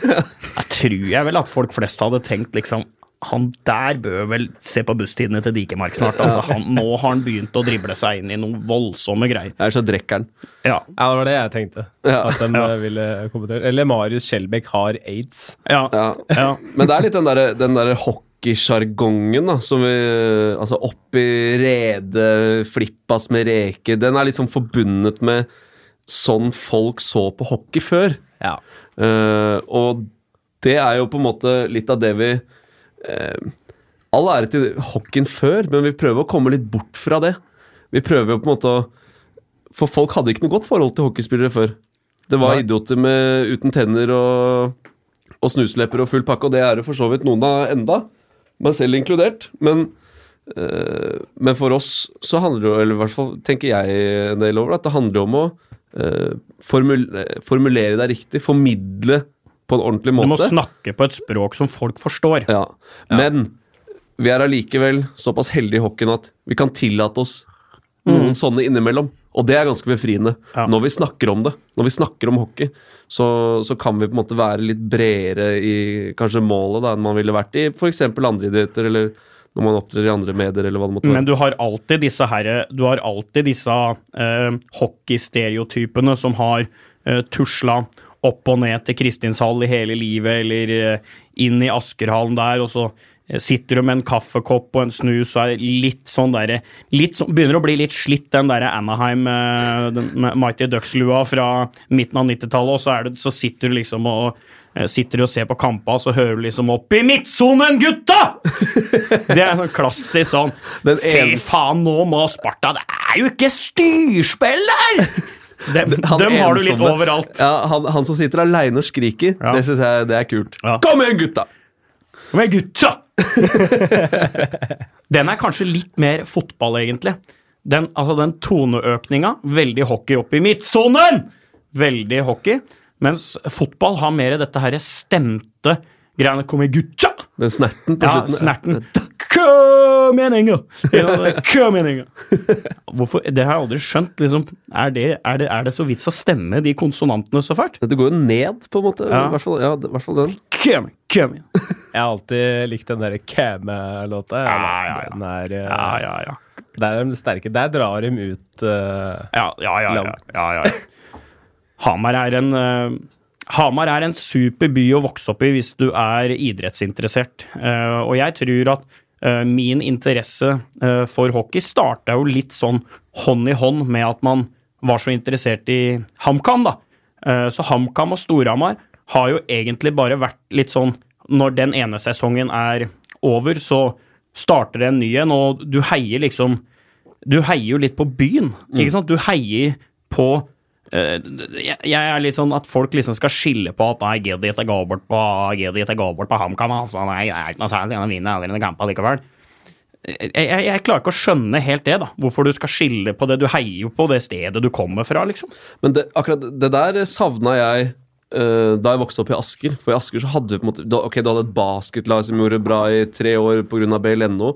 Jeg tror jeg vel at folk flest hadde tenkt liksom han der bør vel se på busstidene til Dikemark snart. Altså, han, nå har han begynt å drible seg inn i noen voldsomme greier. Ellers så drikker han. Ja, Ja, det var det jeg tenkte. Ja. At de Ja. eh, ville kommentere. Eller Marius Skjelbæk har aids. ja, Ja. ja. Men det er litt den derre den der hockeysjargongen, som vi Altså oppi rede, flippas med reker Den er liksom forbundet med sånn folk så på hockey før. Ja. Eh, og det er jo på en måte litt av det vi eh, All ære til hockeyen før, men vi prøver å komme litt bort fra det. Vi prøver jo på en måte å For folk hadde ikke noe godt forhold til hockeyspillere før. Det var Nei. idioter med, uten tenner og, og snuslepper og full pakke, og det er det for så vidt noen av enda, meg selv inkludert. Men, eh, men for oss så handler det jo, eller i hvert fall tenker jeg en del over, at det handler om å eh, formul formulere deg riktig, formidle på en ordentlig måte. Du må snakke på et språk som folk forstår. Ja. Men vi er allikevel såpass heldige i hockeyen at vi kan tillate oss noen sånne innimellom. Og det er ganske befriende. Ja. Når vi snakker om det, når vi snakker om hockey, så, så kan vi på en måte være litt bredere i kanskje målet da, enn man ville vært i f.eks. andre idretter, eller når man opptrer i andre medier, eller hva det måtte være. Men du har alltid disse herre Du har alltid disse eh, hockeystereotypene som har eh, tusla opp og ned til Kristinshall i hele livet, eller eh, inn i Askerhallen der, og så eh, sitter du med en kaffekopp og en snus og er litt sånn derre sånn, Begynner å bli litt slitt, den derre Anaheim, eh, den med Mighty Ducks-lua fra midten av 90-tallet, og så, det, så sitter du liksom og Sitter og ser på kampa, så hører du liksom 'Opp i midtsonen, gutta!' Det er sånn klassisk sånn Fy faen, nå må Sparta Det er jo ikke styrspill der! Dem, dem har du litt overalt. Ja, han, han som sitter aleine og skriker, Ja. det syns jeg det er kult. Ja. Kom igjen, gutta! Kom igjen, gutta! den er kanskje litt mer fotball, egentlig. Den, altså den toneøkninga, veldig hockey opp i midtsonen! Veldig hockey. Mens fotball har mer dette her stemte greiene. Kom igjen, gutta! Den snerten på Ja, slutten. snerten. Kom igjen, Inga! Ja, Kom igjen, Inga! Hvorfor, det har jeg aldri skjønt. Liksom, er, det, er, det, er det så vits å stemme de konsonantene så fælt? Det går jo ned, på en måte. Ja. I hvert fall, ja, hvert fall den. Kom igjen! Jeg har alltid likt den derre Kæme-låta. Ja, ja, ja. Den er, eh, Ja, ja, ja. Der er de sterke. Der drar de ut uh, Ja, ja, ja. ja, Langt. ja, ja. Hamar er en uh, Hamar er en super by å vokse opp i hvis du er idrettsinteressert. Uh, og jeg tror at min interesse eh, for hockey starta jo litt sånn hånd i hånd med at man var så interessert i HamKam, da. Eh, så HamKam og Storhamar har jo egentlig bare vært litt sånn Når den ene sesongen er over, så starter det en ny en, og du heier liksom du heier jo litt på byen, ikke sant? Du heier på eh, jeg, jeg er litt sånn at folk liksom skal skille på at nei, gidder ikke gå bort på gidder ikke gå bort på HamKam, altså. Nei, det er ikke noe særlig, Han vinner aldri en kamp allikevel. Jeg, jeg, jeg klarer ikke å skjønne helt det, da. Hvorfor du skal skille på det. Du heier jo på det stedet du kommer fra, liksom. Men det, akkurat det der savna jeg uh, da jeg vokste opp i Asker. For i Asker så hadde vi på en måte Ok, du hadde et basketlag som gjorde bra i tre år pga. BLNO.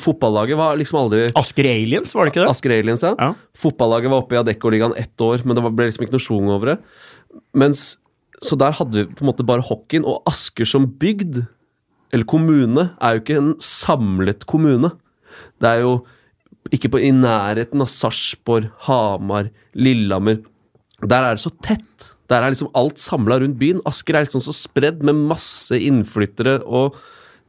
Fotballaget var liksom aldri Asker Aliens, var det ikke det? Asker Aliens, ja. Ja. Fotballaget var oppe i Adecco-ligaen ett år, men det ble liksom ikke noe sjung over det. Mens, Så der hadde vi på en måte bare hockeyen, og Asker som bygd, eller kommune, er jo ikke en samlet kommune. Det er jo ikke på, i nærheten av Sarpsborg, Hamar, Lillehammer. Der er det så tett. Der er liksom alt samla rundt byen. Asker er liksom så spredd med masse innflyttere og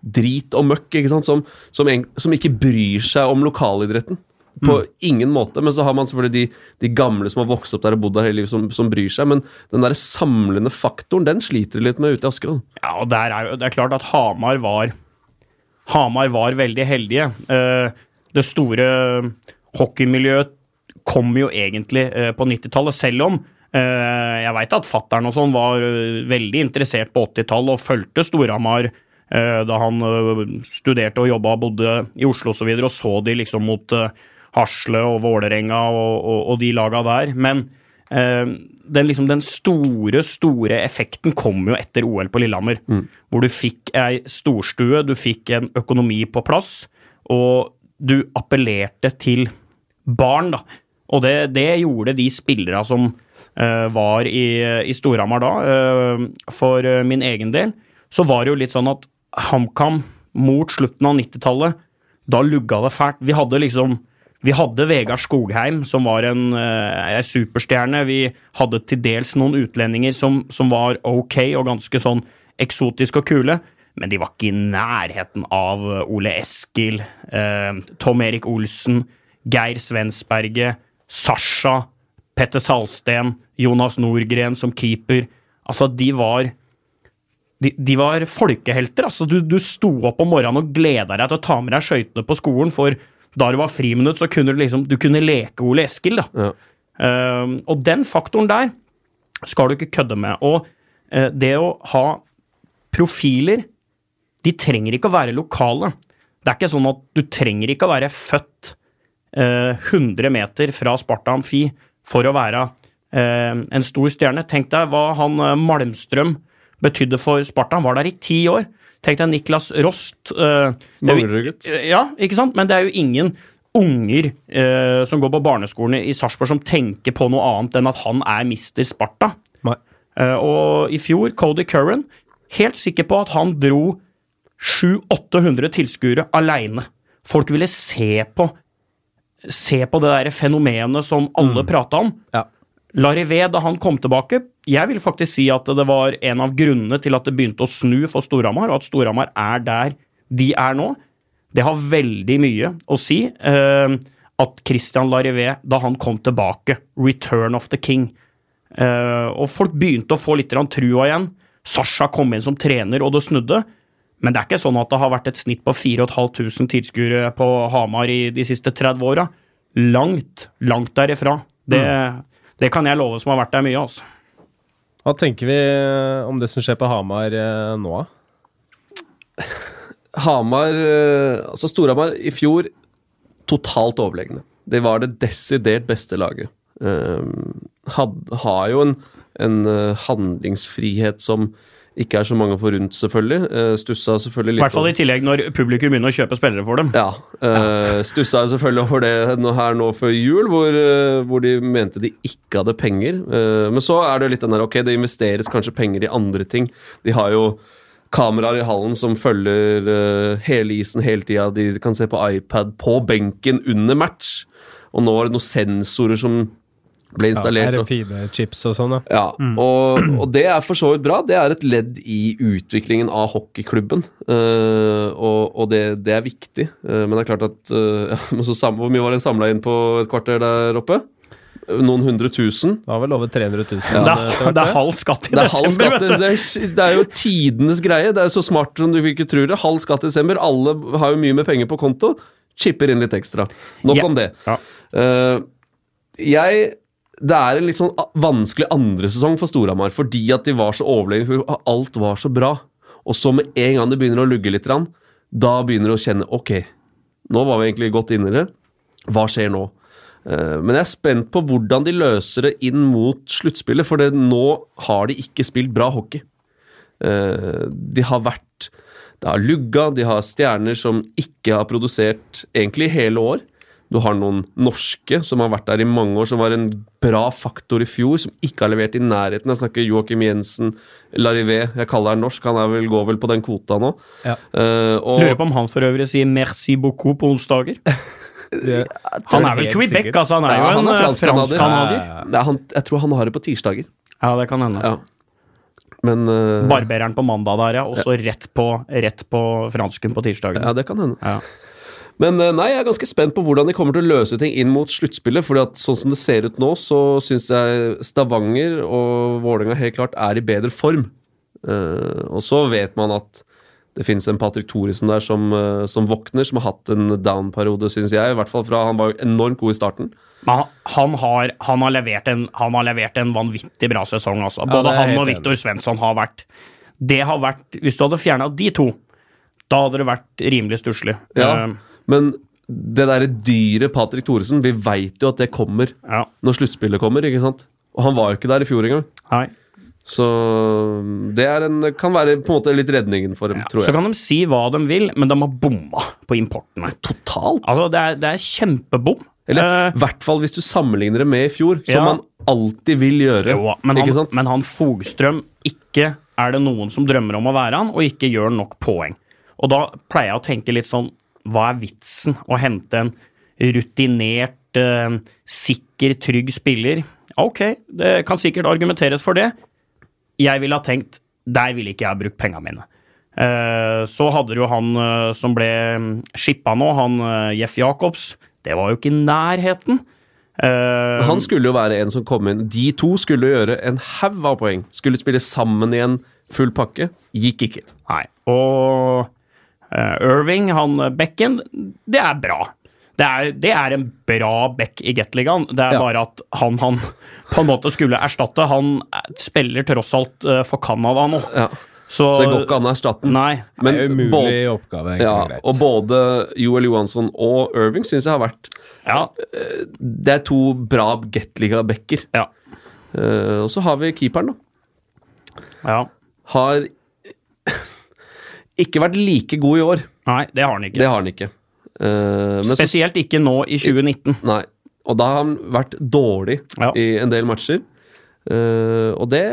drit og møkk, ikke? Som, som, en, som ikke bryr seg om lokalidretten. På ingen måte. Men så har man selvfølgelig de, de gamle som har vokst opp der og bodd der hele livet, som, som bryr seg. Men den der samlende faktoren, den sliter de litt med ute i Asker. Ja, og er jo, det er klart at Hamar var Hamar var veldig heldige. Eh, det store hockeymiljøet kom jo egentlig eh, på 90-tallet, selv om eh, jeg veit at fattern og sånn var veldig interessert på 80-tallet og fulgte Storhamar da han eh, studerte og jobba bodde i Oslo osv., og, så videre, og så de liksom mot eh, Hasle og Vålerenga og, og, og de laga der. Men eh, den, liksom, den store, store effekten kom jo etter OL på Lillehammer. Hvor du fikk ei storstue, du fikk en økonomi på plass, og du appellerte til barn, da. Og det, det gjorde de spillere som eh, var i, i Storhamar da. Eh, for eh, min egen del så var det jo litt sånn at HamKam mot slutten av 90-tallet, da lugga det fælt. Vi hadde liksom vi hadde Vegard Skogheim, som var en, eh, superstjerne. Vi hadde til dels noen utlendinger som, som var ok og ganske sånn eksotiske og kule. Men de var ikke i nærheten av Ole Eskil, eh, Tom Erik Olsen, Geir Svensberget, Sasha, Petter Salsten, Jonas Nordgren som keeper. Altså, de var de, de var folkehelter. altså Du, du sto opp om morgenen og gleda deg til å ta med deg skøytene på skolen, for da det var friminutt, så kunne du liksom Du kunne leke Ole Eskil, da. Ja. Um, og den faktoren der skal du ikke kødde med. Og uh, det å ha profiler De trenger ikke å være lokale. Det er ikke sånn at du trenger ikke å være født uh, 100 meter fra Sparta Amfi for å være eh, en stor stjerne. Tenk deg hva han eh, Malmstrøm betydde for Sparta. Han var der i ti år. Tenk deg Niklas Rost. Uh, er jo- Manglerud-gutt. ja, ikke sant? Men det er jo ingen unger uh, som går på barneskolen i Sarpsborg som tenker på noe annet enn at han er mister Sparta. Nei. Eh, og i fjor, Cody Curran, helt sikker på at han dro 700-800 tilskuere aleine. Folk ville se på Se på det der fenomenet som alle prata om. Ja. Larivé, da han kom tilbake, jeg vil faktisk si at det var en av grunnene til at det begynte å snu for Storhamar, og at Storhamar er der de er nå. Det har veldig mye å si eh, at Christian Larivé, da han kom tilbake, return of the king, eh, og folk begynte å få litt trua igjen. Sasha kom inn som trener, og det snudde. Men det er ikke sånn at det har vært et snitt på 4500 tilskuere på Hamar i de siste 30 åra. Langt, langt derifra. Det, det kan jeg love som har vært der mye, altså. Hva tenker vi om det som skjer på Hamar eh, nå, da? Hamar eh, Altså Storhamar i fjor totalt overlegne. De var det desidert beste laget. Um, had, har jo en, en eh, handlingsfrihet som ikke er så mange forunt, selvfølgelig. Uh, stussa selvfølgelig I litt hvert fall i tillegg når publikum begynner å kjøpe spillere for dem. Ja. Uh, stussa jeg selvfølgelig over det her nå før jul, hvor, eh, hvor de mente de ikke hadde penger. Eh, men så er det litt den der Ok, det investeres kanskje penger i andre ting. De har jo kameraer i hallen som følger eh, hele isen hele tida. De kan se på iPad på benken under match. Og nå er det noen sensorer som ble installert. Ja, det og- sånn, da? ja, og, og det er for så vidt bra. Det er et ledd i utviklingen av hockeyklubben. Uh, og og det, det er viktig. Uh, men det er klart at uh, men så sam, Hvor mye var det samla inn på et kvarter der oppe? Noen hundre tusen? Det var vel over 300 000. Det, er, det er halv skatt i Det er, desember, skatt, vet du. det, er, det er jo tidenes greie. Det er jo så smart som du ikke tror det. Halv skatt i desember. Alle har jo mye med penger på konto. Chipper inn litt ekstra. Nok yeah. om det. Ja. Eh, jeg Det er en litt sånn vanskelig andre sesong for Storhamar, fordi at de var så overlegne, alt var så bra. Og så med en gang det begynner å lugge litt, da begynner du å kjenne Ok, nå var vi egentlig godt inne i det. Hva skjer nå? Eh, Men jeg er spent på hvordan de løser det inn mot sluttspillet, for det, nå har de ikke spilt bra hockey. Eh, De har vært Det har lugga, de har stjerner som ikke har produsert egentlig hele år. Du har noen norske som har vært der i mange år, som var en bra faktor i fjor, som ikke har levert i nærheten. Jeg snakker Joakim Jensen, Larivé, jeg kaller han norsk, han er vel, går vel på den kvota nå. Ja. Uh, og, Lurer på om han for øvrig sier 'merci beaucoup' på onsdager. Det- Han er vel Quebec, sikkert. altså. Han er Ja, jo han en er eh, fransk-canadier. fransk-canadier. Jeg tror han har det på tirsdager. Ja, det kan hende. Ja. Men uh, Barbereren på mandag der, ja. Og så rett på, rett på fransken på tirsdagen. Ja, det kan hende. Ja. Men eh, nei, jeg er ganske spent på hvordan de kommer til å løse ting inn mot sluttspillet. fordi at sånn som det ser ut nå, så syns jeg Stavanger og Vålerenga helt klart er i bedre form. Eh, og så vet man at det finnes en Patrick Thoresen der som, eh, som våkner, som har hatt en down-periode, syns jeg. I hvert fall fra Han var enormt god i starten. Men han, har, han, har levert en, han har levert en vanvittig bra sesong, altså. Både er han og Viktor Svensson har vært Det har vært Hvis du hadde fjerna de to, Da hadde det vært rimelig stusslig. Ja. Eh, Men det derre dyret Patrick Thoresen, vi veit jo at det kommer ja. når sluttspillet kommer, ikke sant? Og han var jo ikke der i fjor engang. Nei. Så det er en, kan være på en måte litt redningen for dem, Ja. tror Så kan de si hva de vil, men de har bomma på importen. Totalt. Altså, det er, det er kjempebom. Eller i hvert fall hvis du sammenligner det med i fjor, som Ja. man alltid vil gjøre. jo, men, han, sant? men han Fogstrøm ikke er det noen som drømmer om å være han, og ikke gjør nok poeng. Og da pleier jeg å tenke litt sånn Hva er vitsen å hente en rutinert, eh, sikker, trygg spiller? Ok, det kan sikkert argumenteres for det. Jeg ville ha tenkt der ville ikke jeg ha brukt pengene mine. Eh, så hadde du jo han eh, som ble shippa nå, han eh, Jeff Jacobs. Det var jo ikke i nærheten. Han skulle jo være en som kom inn. De to skulle gjøre en haug av poeng. Skulle spille sammen i en full pakke. Gikk ikke. Nei. Og Irving, han eh, bekken, det er bra. Det er, det er en bra back i Gateligaen. Det er Ja. bare at han han på en måte skulle erstatte. Han eh, spiller tross alt eh, for Canada nå. Ja. Så, Så det går ikke an å erstatte den. Men det er umulig både- oppgave. Ja, og både Joel Johansson og Irving syns jeg har vært Ja. Det er to bra Gateliga-backer. Ja. Eh, og så har vi keeperen, da. ja. Har ikke vært like god i år. Nei, det har han ikke. Det har han ikke. Uh, men så, Spesielt ikke nå i 2019. nei. Og da har han vært dårlig Ja. i en del matcher. Uh, og det,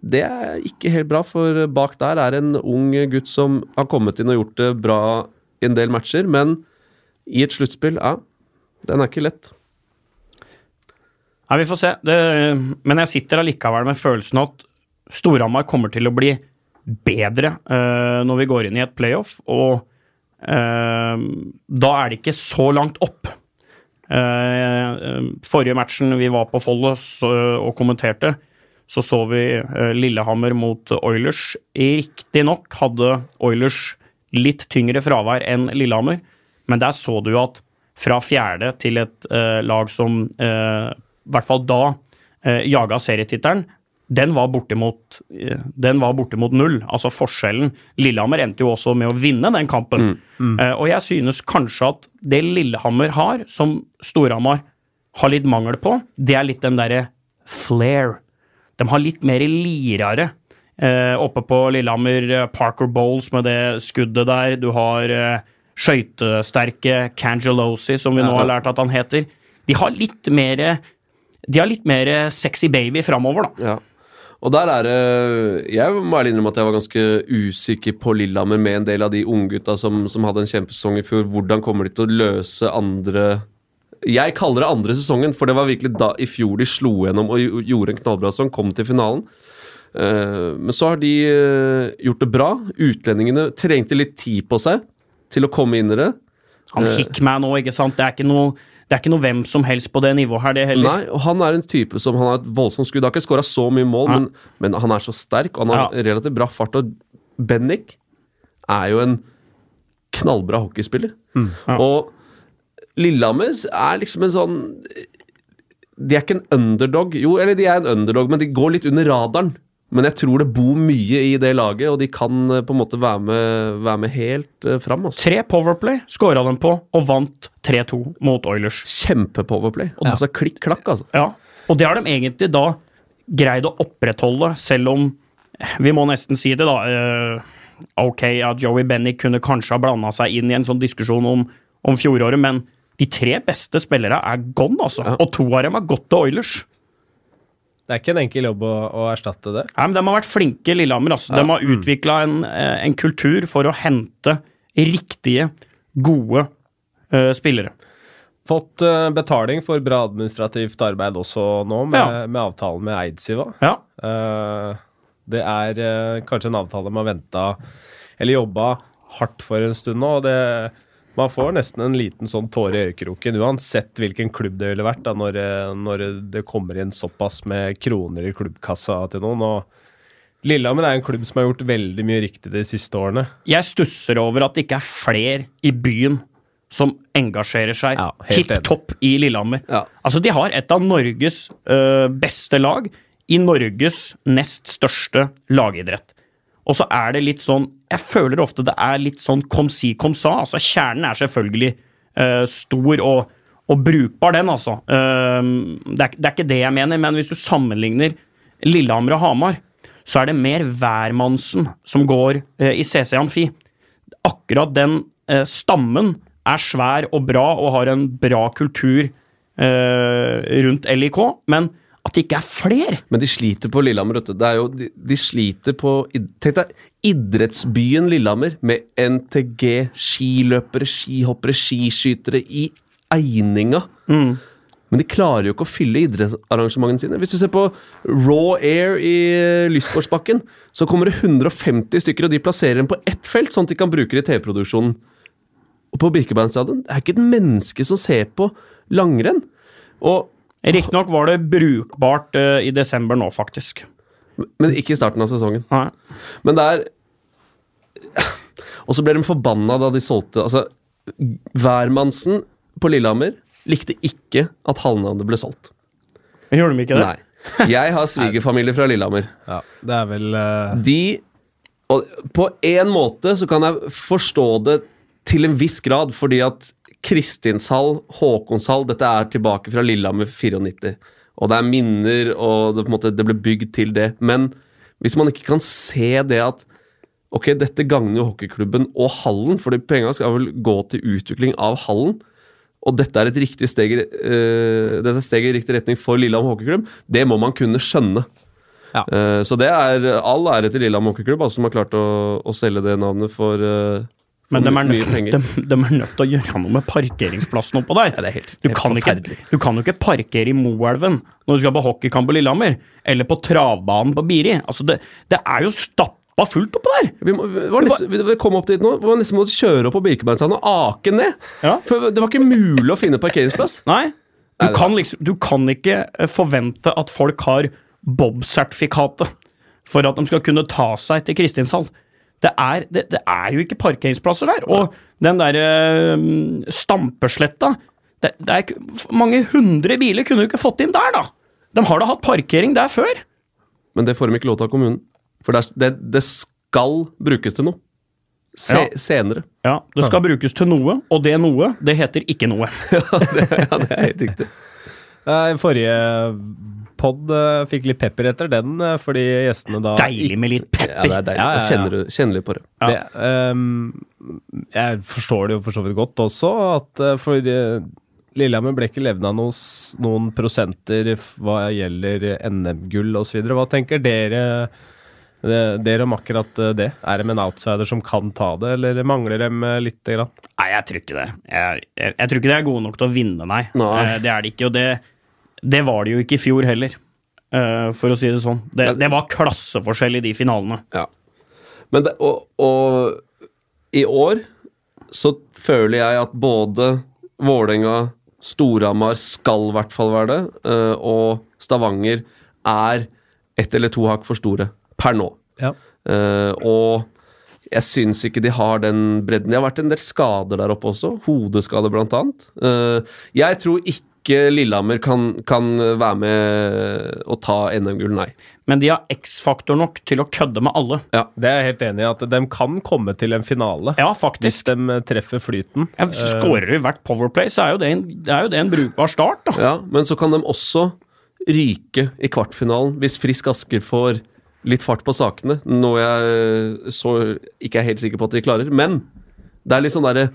det er ikke helt bra, for bak der er en ung gutt som har kommet inn og gjort det bra i en del matcher, men i et sluttspill, ja, den er ikke lett. Nei, vi får se. Det, men jeg sitter allikevel med følelsen at Storhamar kommer til å bli bedre eh, når vi går inn i et playoff, og eh, da er det ikke så langt opp. Eh, forrige matchen vi var på Follo og kommenterte, så så vi eh, Lillehammer mot Oilers. Riktignok hadde Oilers litt tyngre fravær enn Lillehammer, men der så du at fra fjerde til et lag som i hvert fall da jaga serietittelen, den var bortimot eh, den var bortimot null. Altså forskjellen. Lillehammer endte jo også med å vinne den kampen. Eh, og jeg synes kanskje at det Lillehammer har, som Storhamar har litt mangel på, det er litt den derre flair. De har litt mer lirere eh, oppe på Lillehammer. eh, Parker Bowles med det skuddet der. Du har eh, skøytesterke Cangelosi, som vi nå har lært at han heter. De har litt mer De har litt mer sexy baby framover, da. Ja. Og der er det Jeg må ærlig innrømme at jeg var ganske usikker på Lillehammer med en del av de unggutta som, som hadde en kjempesesong i fjor. Hvordan kommer de til å løse andre Jeg kaller det andre sesongen, for det var virkelig da i fjor de slo gjennom og gjorde en knallbra sesong, kom til finalen. Eh, men så har de eh, gjort det bra. Utlendingene trengte litt tid på seg til å komme inn i det. Han Eh. Hickman òg, ikke sant. Det er ikke noe det er ikke noe hvem som helst på det nivået her, det heller. Nei, og han er en type som Han har et voldsomt skudd. Har ikke skåra så mye mål, men, men han er så sterk, og han har Ja. relativt bra fart. Og Bennik er jo en knallbra hockeyspiller. Mm. Ja. Og Lillehammer er liksom en sånn De er ikke en underdog. Jo, eller de er en underdog, men de går litt under radaren. Men jeg tror det bor mye i det laget, og de kan eh, på en måte være med, være med helt uh, fram. Altså. Tre Powerplay skåra de på, og vant 3-2 mot Oilers. Kjempe-Powerplay. Og Ja. altså klikk-klakk, altså. Ja, og det har de egentlig da greid å opprettholde, selv om Vi må nesten si det, da. eh, ok, ja, Joey Bennick kunne kanskje ha blanda seg inn i en sånn diskusjon om, om fjoråret, men de tre beste spillerne er gone, altså. Ja. Og to av dem har gått til Oilers. Det er ikke en enkel jobb å, å erstatte det. Nei, men De har vært flinke, Lillehammer. Altså. De har utvikla en, eh, en kultur for å hente riktige, gode uh, spillere. Fått uh, betaling for bra administrativt arbeid også nå, med, Ja. med avtalen med Eidsiva. Ja. Uh, det er kanskje en avtale man venta eller jobba hardt for en stund nå. og det man får nesten en liten sånn tåre i øyekroken, uansett hvilken klubb det ville vært, da, når, eh, når det kommer inn såpass med kroner i klubbkassa til noen. og Lillehammer er en klubb som har gjort veldig mye riktig de siste årene. Jeg stusser over at det ikke er flere i byen som engasjerer seg Ja, tipp topp i Lillehammer. Ja. Altså, de har et av Norges øh, beste lag i Norges nest største lagidrett. Og så er det litt sånn Jeg føler ofte det er litt sånn kom si, kom sa. Altså, kjernen er selvfølgelig uh, stor og, og brukbar, den, altså. Uh, det, er, det er ikke det jeg mener, men hvis du sammenligner Lillehammer og Hamar, så er det mer hvermannsen som går uh, i CC Amfi. Akkurat den eh, stammen er svær og bra og har en bra kultur rundt LIK, men at det ikke er flere Men de sliter på Lillehammer, vet du. Det jo, de, de sliter på Tenk deg idrettsbyen Lillehammer med NTG, skiløpere, skihoppere, skiskytere i Eininga. Men de klarer jo ikke å fylle idrettsarrangementene sine. Hvis du ser på Raw Air i Lysgårdsbakken, så kommer det 150 stykker, og de plasserer dem på ett felt, sånn at de kan bruke det i TV-produksjonen. Og på Birkebeinsstadion det er ikke et menneske som ser på langrenn. Og, Riktignok var det brukbart eh, i desember nå, faktisk. men ikke i starten av sesongen. Nei. Men det er Og så ble de forbanna da de solgte Altså, hvermannsen på Lillehammer likte ikke at halvnavnet ble solgt. Gjorde de ikke det? Nei. Jeg har svigerfamilie fra Lillehammer. Ja, det er vel Uh... De Og på en måte så kan jeg forstå det til en viss grad, fordi at Kristinshall, Håkonshall, dette er tilbake fra Lillehammer 94. Og det er minner, og det, måte, det ble bygd til det. Men hvis man ikke kan se det at Ok, dette gagner jo hockeyklubben og hallen, for penga skal vel gå til utvikling av hallen. Og dette er et riktig steg, eh, dette er steg i riktig retning for Lillehammer hockeyklubb. Det må man kunne skjønne. Ja. Uh, så det er all ære til Lillehammer hockeyklubb, altså, som har klart å, å selge det navnet for, uh, Men de er, nødt, de, de er nødt til å gjøre noe med parkeringsplassen oppå der. Ja, det er helt, Du helt kan, ikke, du kan jo ikke parkere i Moelven når du skal på hockeykamp på Lillehammer, eller på travbanen på Biri. Altså det, det er jo stappa fullt oppå der! Vi, må, vi, var nesten, vi, kom opp dit nå, vi var nesten måtte kjøre opp på Birkebeinsstranden og ake ned. Ja. For det var ikke mulig å finne parkeringsplass. Nei. Du Nei, kan, liksom, du kan ikke eh, forvente at folk har Bob-sertifikatet for at de skal kunne ta seg til Kristinshall. Det er, det, det er jo ikke parkeringsplasser der. Og den derre um, Stampesletta det, det er, Mange hundre biler kunne du ikke fått inn der, da! De har da hatt parkering der før. Men det får de ikke lov til av kommunen. For det, det, det skal brukes til noe. Se, Ja. Senere. Ja, Det skal brukes til noe, og det noe, det heter ikke noe. ja, det er helt riktig. Nei, Forrige pod eh, fikk litt pepper etter den, eh, fordi gjestene da Deilig med litt pepper! Ja, det er deilig. Ja, ja, ja. Kjenner, du- kjenner litt på det. Ja. Det, um, jeg forstår det jo for så vidt godt også, at eh, for eh, Lillehammer ble ikke levna noen, noen prosenter hva gjelder NM-gull osv. Hva tenker dere, dere om akkurat det? Er de en outsider som kan ta det, eller mangler dem litt? grann? Nei, jeg tror ikke det. Jeg, jeg, jeg tror ikke de er gode nok til å vinne, nei. Nei. Det er de ikke, og det, det var det jo ikke i fjor heller, eh, for å si det sånn. Det, Men- det var klasseforskjell i de finalene. Ja. Men det, og, og i år så føler jeg at både Vålerenga, Storhamar skal i hvert fall være det, eh, og Stavanger er ett eller to hakk for store per nå. Ja. Uh, og jeg syns ikke de har den bredden. Det har vært en del skader der oppe også. Hodeskade, blant annet. Uh, jeg tror ikke Lillehammer kan, kan være med å ta NM-gull, nei. Men de har X-faktor nok til å kødde med alle. Ja. Det er jeg helt enig i, at de kan komme til en finale. Ja, faktisk. Hvis de eh, treffer flyten. Ja, Skårer de hvert Powerplay, så er jo det en, er jo det en brukbar start, da. Ja, men så kan de også ryke i kvartfinalen hvis Frisk Asker får litt fart på sakene. Noe jeg så ikke er helt sikker på at de klarer. Men det er litt sånn derre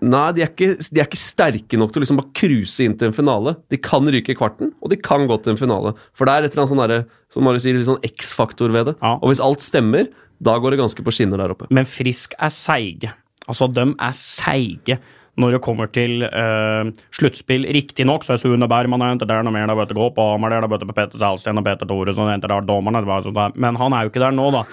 Nei, de er, ikke, de er ikke sterke nok til å liksom bare cruise inn til en finale. De kan ryke i kvarten, og de kan gå til en finale. For det er et eller annet sånn derre, som Marius sier, litt sånn X-faktor ved det. Ja. Og hvis alt stemmer, da går det ganske på skinner der oppe. Men Frisk er seige. Altså, de er seige når det kommer til uh, sluttspill. Riktignok så er Sune Bergman ikke der noe mer, vet du gå på er vet du på Petter Salsten og Peter Thoresen, og der dommerne, sånn men han er jo ikke der nå, da.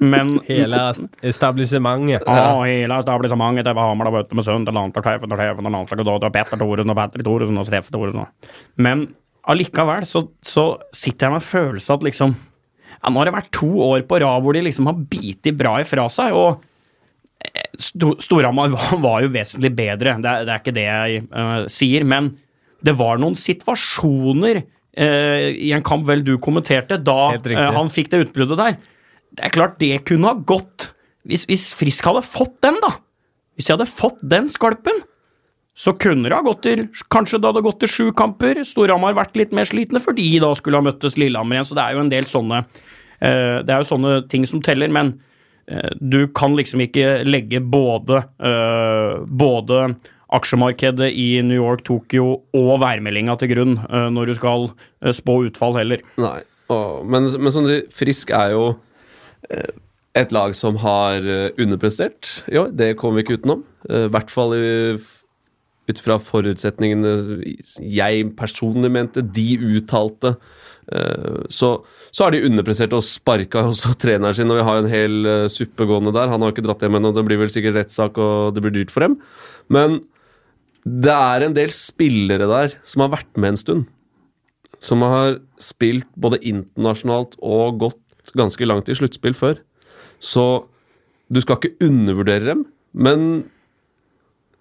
Men Hele establissementet. Ja, hele etablissementet til Hamar, vet du med sønnen til landslagssjefen og sjefen og landslaget, og Petter Thoresen og Petter Thoresen og Steffen Thoresen. Men allikevel så, så sitter jeg med en følelse at liksom ja, Nå har det vært to år på rad hvor de liksom har bitt bra ifra seg, og Storhamar var, var jo vesentlig bedre, det er, det er ikke det jeg uh, sier, men det var noen situasjoner uh, i en kamp vel du kommenterte, da uh, han fikk det utbruddet der. det er klart det kunne ha gått hvis, hvis Frisk hadde fått den, da. Hvis jeg hadde fått den skalpen, så kunne det ha gått til Kanskje det hadde gått til sju kamper. Storhamar vært litt mer slitne fordi da skulle ha møttes Lillehammer igjen. Så det er jo en del sånne Det er jo sånne ting som teller. Men du kan liksom ikke legge både eh, både aksjemarkedet i New York, Tokyo og værmeldinga til grunn eh, når du skal eh, spå utfall heller. Nei. Åh, men, men sånn, Frisk er jo eh, et lag som har underprestert underprestert. år. det kommer vi ikke utenom. Eh, I hvert fall i- ut fra forutsetningene jeg personlig mente, de uttalte. Eh, Så, så har de underpresserte og sparka også treneren sin, og vi har en hel eh, suppe gående der. Han har ikke dratt hjem ennå, det blir vel sikkert rettssak, og det blir dyrt for dem. Men det er en del spillere der som har vært med en stund som har spilt både internasjonalt og gått ganske langt i sluttspill før. Så du skal ikke undervurdere dem, men,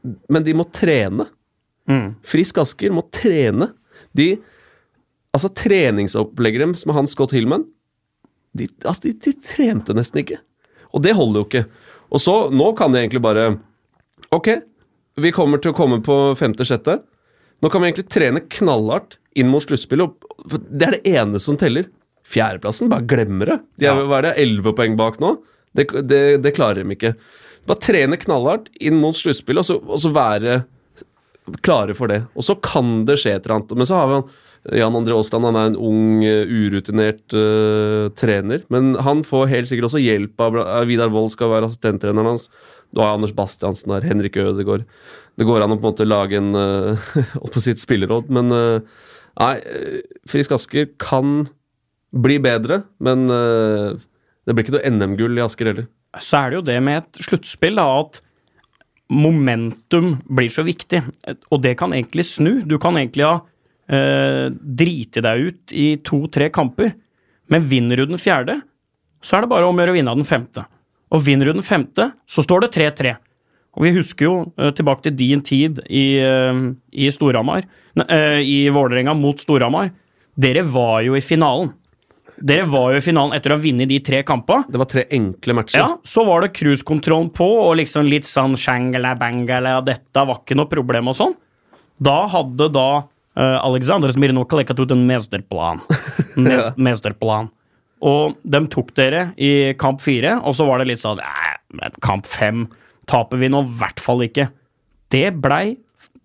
men de må trene. Mm. Frisk Asker må trene. De Altså, treningsopplegget deres med han Scott Hillman de, altså, de, de trente nesten ikke. Og det holder jo ikke. Og så, nå kan de egentlig bare Ok, vi kommer til å komme på femte-sjette. Nå kan vi egentlig trene knallhardt inn mot sluttspillet. Det er det eneste som teller. Fjerdeplassen, bare glemmer det. De er, Ja. Hva er det, elleve poeng bak nå? Det, det, det klarer de ikke. Bare trene knallhardt inn mot sluttspillet, og, og så være klare for det. Og så kan det skje et eller annet. Men så har vi han Jan André Aasland, han er en ung, eh, urutinert uh, trener. Men han får helt sikkert også hjelp av av Vidar Wold skal være assistenttreneren hans. Du har Anders Bastiansen der, Henrik Ødegaard. Det går an å på en måte lage en uh, å spilleråd, men uh, nei, eh, Frisk Asker kan bli bedre, men uh, det blir ikke noe NM-gull i Asker heller. Så er det jo det med et sluttspill, da, at momentum blir så viktig. Og det kan egentlig snu. Du kan egentlig ha eh, driti deg ut i to-tre kamper, men vinner du den fjerde, så er det bare om å gjøre å vinne den femte. Og vinner du den femte, så står det 3-3. Og vi husker jo eh, tilbake til din tid i, eh, i Storhamar, eh, i Vålerenga mot Storhamar. Dere var jo i finalen. Dere var jo i finalen etter å ha vunnet de tre kampene. Det var tre enkle matcher. Ja, så var det cruisekontrollen på, og liksom litt sånn shangala bangala, dette var ikke noe problem og sånn. Da hadde da uh, Alexander Smirnov lekket ut en mesterplan. Mes mesterplan. Og de tok dere i kamp fire, og så var det litt sånn kamp fem taper vi nå i hvert fall ikke. Det blei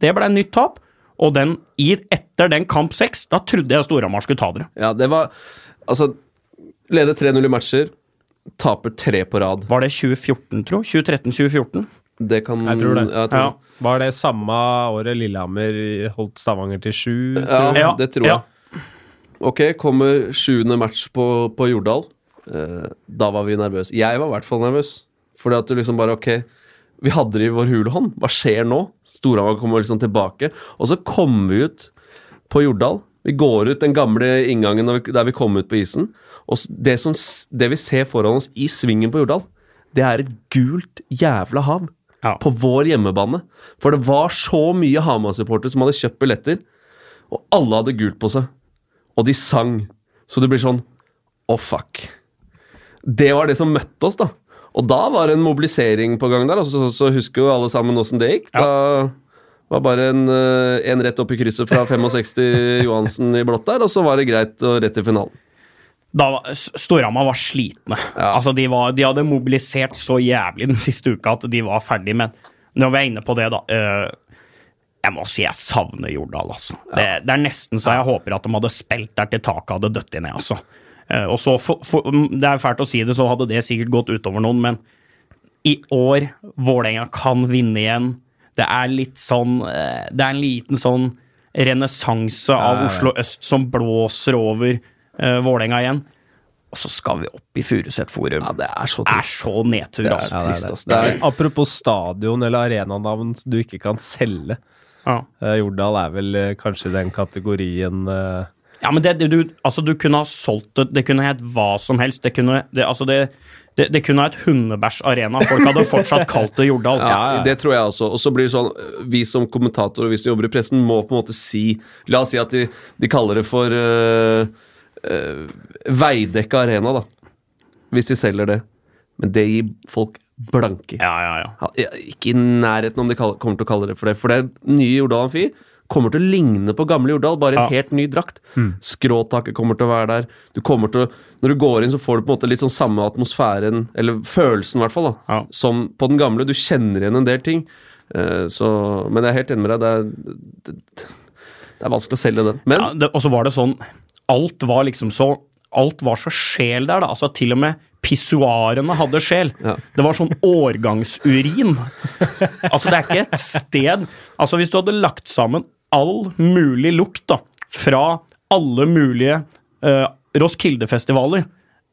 det ble nytt tap, og den, etter den kamp seks, da trodde jeg Storhamar skulle ta dere. Ja, det var Altså, leder 3-0 i matcher, taper tre på rad. Var det 2014, tro? 2013-2014? Det kan Jeg tror det. Ja, jeg tror Ja. det. Var det samme året Lillehammer holdt Stavanger til sju? Ja, Ja, det tror jeg. ja. Ok, kommer sjuende match på, på Jordal. Eh, da var vi nervøse. Jeg var i hvert fall nervøs. Fordi at du liksom bare Ok, vi hadde det i vår hule hånd. Hva skjer nå? Storhamar kommer liksom tilbake. Og så kom vi ut på Jordal. Vi går ut den gamle inngangen der vi kom ut på isen. Og det, som, det vi ser foran oss i svingen på Jordal, det er et gult jævla hav. Ja. På vår hjemmebane. For det var så mye Hamar-supportere som hadde kjøpt billetter, og alle hadde gult på seg. Og de sang. Så det blir sånn Å, fuck. Det var det som møtte oss, da. Og da var det en mobilisering på gang der. Altså, så, så husker jo alle sammen åssen det gikk. Da var bare en, eh, en rett opp i krysset fra 65 Johansen i blått der, og så var det greit og rett til finalen. da var- Storhamar var slitne. Ja. Altså, de, var, de hadde mobilisert så jævlig den siste uka at de var ferdige, men når vi er inne på det, da øh, Jeg må si jeg savner Jordal, altså. Det, det er nesten så jeg håper at de hadde spilt der til taket hadde dødd ned, altså. Uh, og så, for, for, Det er fælt å si det, så hadde det sikkert gått utover noen, men i år Vålerenga kan vinne igjen. Det er litt sånn eh, Det er en liten sånn renessanse av. Oslo øst som blåser over uh, Vålerenga igjen. Og så skal vi opp i Furuset Forum. Ja, det er så det er så nedtur, Det er altså. Ja, det er trist, det. Det er, Apropos stadion eller arenanavn du ikke kan selge. Ja. Uh, Jordal er vel uh, kanskje den kategorien eh, Ja, men det, det- du, altså, du kunne ha solgt det, det kunne hett hva som helst. Det kunne, det, altså, det, det, det kunne ha et hundebæsjarena. Folk hadde fortsatt kalt det Jordal. ja, det tror jeg også. Og så blir det sånn, vi som kommentatorer, hvis vi jobber i pressen, må på en måte si La oss si at de, de kaller det for uh, Veidekke Arena, da. hvis de selger det. Men det gir folk blanke. Ja, ja, ja. Ja, ja, ikke i nærheten om de kaller, kommer til å kalle det for det. For det er nye Jordal Amfi kommer til å ligne på gamle Jordal, bare en Ja. helt ny drakt. Skråtaket kommer til å være der. Du kommer til å, når du går inn, så får du på en måte litt sånn samme atmosfæren, eller følelsen i hvert fall, da, Ja. som på den gamle. Du kjenner igjen en del ting. Uh, så, men jeg er helt enig med deg. Det er, det, det er vanskelig å selge den. Men ja og så var det sånn Alt var liksom så Alt var så sjel der, da. Altså Til og med pissoarene hadde sjel. Ja. Det var sånn årgangsurin. altså, det er ikke et sted Altså, hvis du hadde lagt sammen all mulig lukt da, fra alle mulige uh, Roskilde-festivaler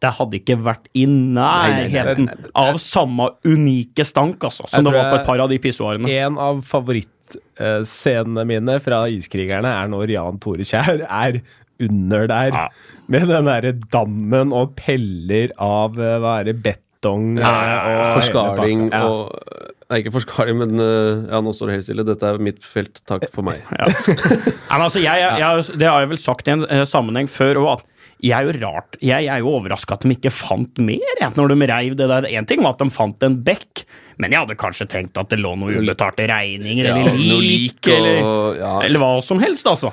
det hadde ikke vært i nærheten nei, nei. av samme unike stank, altså, som det var på et par av de pissoarene. En av favorittscenene mine fra Iskrigerne er når Jan Tore Kjær er under der Ja. med den derre dammen og peller av eh, hva er det, betong Ja, ja, og forskaling. Ja. og Nei, ikke forskarlig, men eh, ja, nå står det helt stille. Dette er mitt felt. Takk for meg. Ja. Nei, altså, jeg, jeg, jeg, det har jeg vel sagt i en eh, sammenheng før òg, at jeg er jo rart Jeg er jo overraska at de ikke fant mer, når de reiv det der. Én ting var at de fant en bekk, men jeg hadde kanskje tenkt at det lå noen ubetalte regninger eller lik, eller, eller hva som helst, altså.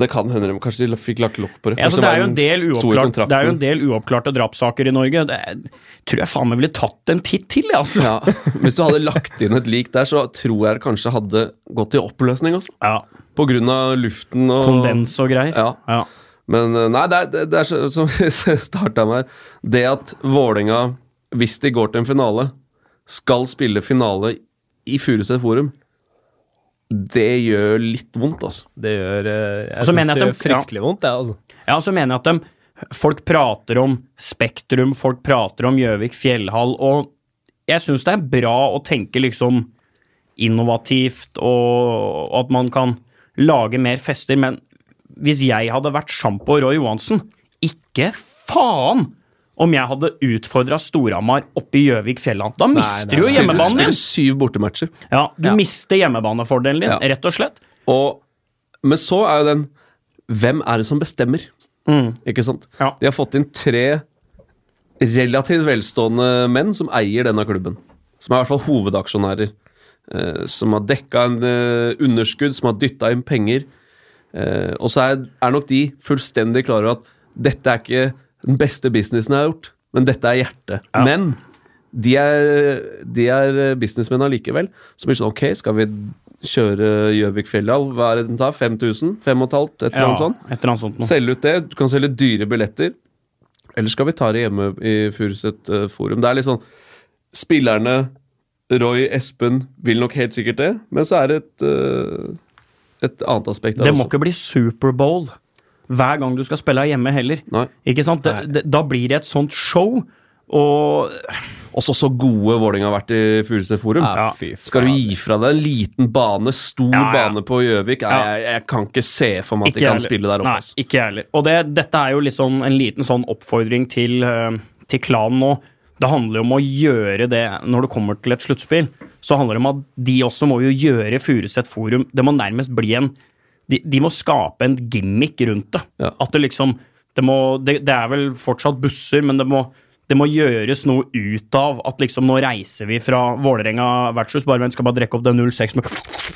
Det kan hende de kanskje de fikk lagt lokk på det. Ja, altså, det, er uoppklart, kontrakt det er jo en del uoppklarte drapssaker i Norge. Det er, tror jeg faen meg ville tatt en titt til, jeg, altså. Ja, Hvis du hadde lagt inn et lik der, så tror jeg det kanskje hadde gått i oppløsning. Altså. Ja. På grunn av luften og Kondens og greier. Ja. Ja. Men eh, nei, det er, det- det er så, som vi starta med her. Det at Vålerenga, hvis de går til en finale, skal spille finale i Furuset Forum, det gjør litt vondt, altså. Det gjør eh, Jeg synes syns mener det jeg gjør at de- fryktelig vondt, jeg, altså. Ja, så mener jeg at de, folk prater om Spektrum, folk prater om Gjøvik fjellhall, og jeg syns det er bra å tenke liksom innovativt, og at man kan lage mer fester, men hvis jeg hadde vært Sjampo Roy Johansen, ikke faen om jeg hadde utfordra Storhamar oppe i Gjøvik fjelland. Da mister nei, du jo spiller- hjemmebanen Spiller din. syv bortematcher. Ja, du Ja. mister hjemmebanefordelen din, Ja. rett og slett. Og, men så er jo den Hvem er det som bestemmer? Mm. Ikke sant? Ja. De har fått inn tre relativt velstående menn som eier denne klubben. Som er i hvert fall hovedaksjonærer. Eh, som har dekka en eh, underskudd, som har dytta inn penger. Eh, og så er, er nok de fullstendig klare over at dette er ikke den beste businessen jeg har gjort, men dette er hjertet. Ja. Men de er, de er businessmenn allikevel. Så blir det sånn, ok, skal vi kjøre Gjøvik fjellhall? Hva er det den tar? 5000? 5500? Et eller annet sånt? et eller annet sånt noe. Selge ut det. Du kan selge dyre billetter. Eller skal vi ta det hjemme i Furuset eh, forum? Det er litt sånn Spillerne, Roy, Espen, vil nok helt sikkert det, men så er det et, eh, et annet aspekt der Det må også. ikke bli Superbowl hver gang du skal spille hjemme heller. Nei. Ikke sant? Det, da blir det et sånt show, og Også så gode Vålerenga har vært i Furuset forum. Ja. Skal du gi fra deg en liten bane, stor Ja, ja. bane på Gjøvik? Jeg, jeg kan ikke se for meg at de jeg kan heller. spille der oppe. Nei, altså. ikke jeg heller. Og det, dette er jo liksom en liten sånn oppfordring til, eh, til klanen nå. Det handler jo om å gjøre det når det kommer til et sluttspill. Så handler det om at de også må jo gjøre Furuset Forum Det må nærmest bli en de, de må skape en gimmick rundt det. Ja. At det liksom det, må, det, det er vel fortsatt busser, men det må, det må gjøres noe ut av at liksom nå reiser vi fra Vålerenga vertshus, bare vent, skal bare drikke opp den 06 med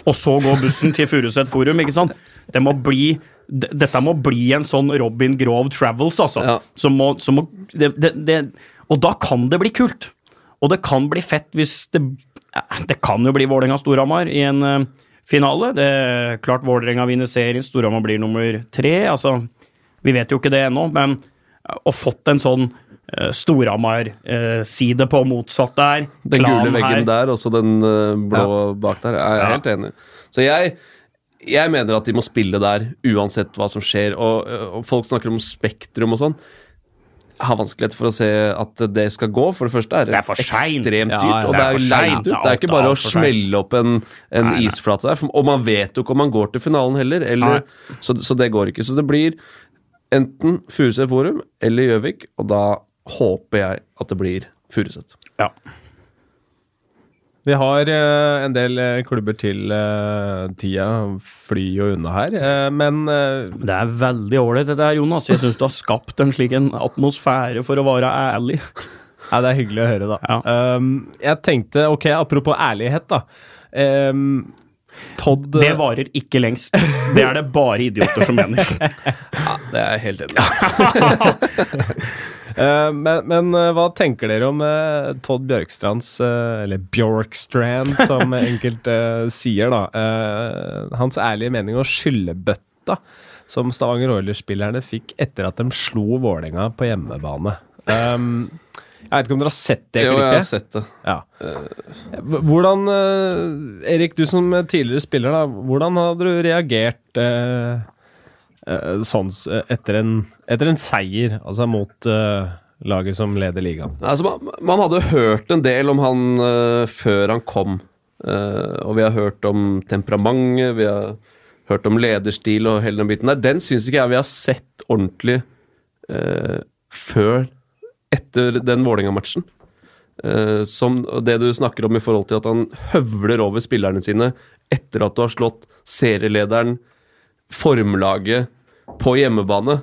Og så går bussen til Furuset Forum, ikke sant? Det må bli Dette må bli en sånn Robin Grove Travels, altså. Ja. Som må, som må Og da kan det bli kult. Og det kan bli fett hvis det Det kan jo bli Vålerenga-Storhamar i en eh, finale. Det er klart Vålerenga vinner serien, Storhamar blir nummer tre. Altså, vi vet jo ikke det ennå, men eh, å fått en sånn uh, Storhamar-side på motsatt der, Den gule veggen her. der, og så den uh, blå bak der. Jeg er Ja. helt enig. Så jeg, jeg mener at de må spille der uansett hva som skjer. Og, og folk snakker om Spektrum og sånn. Har vanskelighet for å se at det skal gå. For det første er det, Det er ekstremt dyrt, Ja, ja, og det er leid ut. Det er ikke bare å smelle opp en, en Nei, nei. isflate der. Og man vet jo ikke om man går til finalen heller, eller, så, så det går ikke. Så det blir enten Furuset Forum eller Gjøvik, og da håper jeg at det blir Furuset. Ja. Vi har eh, en del eh, klubber til eh, tida fly jo unna her, eh, men eh, Det er veldig ålreit dette her, Jonas. Jeg syns du har skapt en slik en atmosfære for å være ærlig. Nei, det er hyggelig å høre, da. Ja. Um, jeg tenkte, ok, apropos ærlighet, da. Um, Todd Det varer ikke lengst. Det er det bare idioter som mener. Ja, det er jeg helt enig i. Eh, men, men eh, hva tenker dere om eh, Todd Bjørkstrands Eller Bjorkstrand, som enkelte sier, da. Hans ærlige mening og skyllebøtta som Stavanger Oilers-spillerne fikk etter at de slo Vålerenga på hjemmebane. Um, jeg vet ikke om dere har sett det Jo, jeg har sett det. Ja. Hvordan, Erik, du som tidligere spiller, da, hvordan hadde du reagert Uh, sånn etter en, etter en seier, altså mot eh, laget som leder ligaen? Altså, man, man hadde hørt en del om han uh, før han kom. Uh, og vi har hørt om temperamentet, vi har hørt om lederstil og hele den biten der. Den syns ikke jeg vi har sett ordentlig uh, før etter den Vålerenga-matchen. Eh, som det du snakker om i forhold til at han høvler over spillerne sine etter at du har slått serielederen, formlaget, på hjemmebane.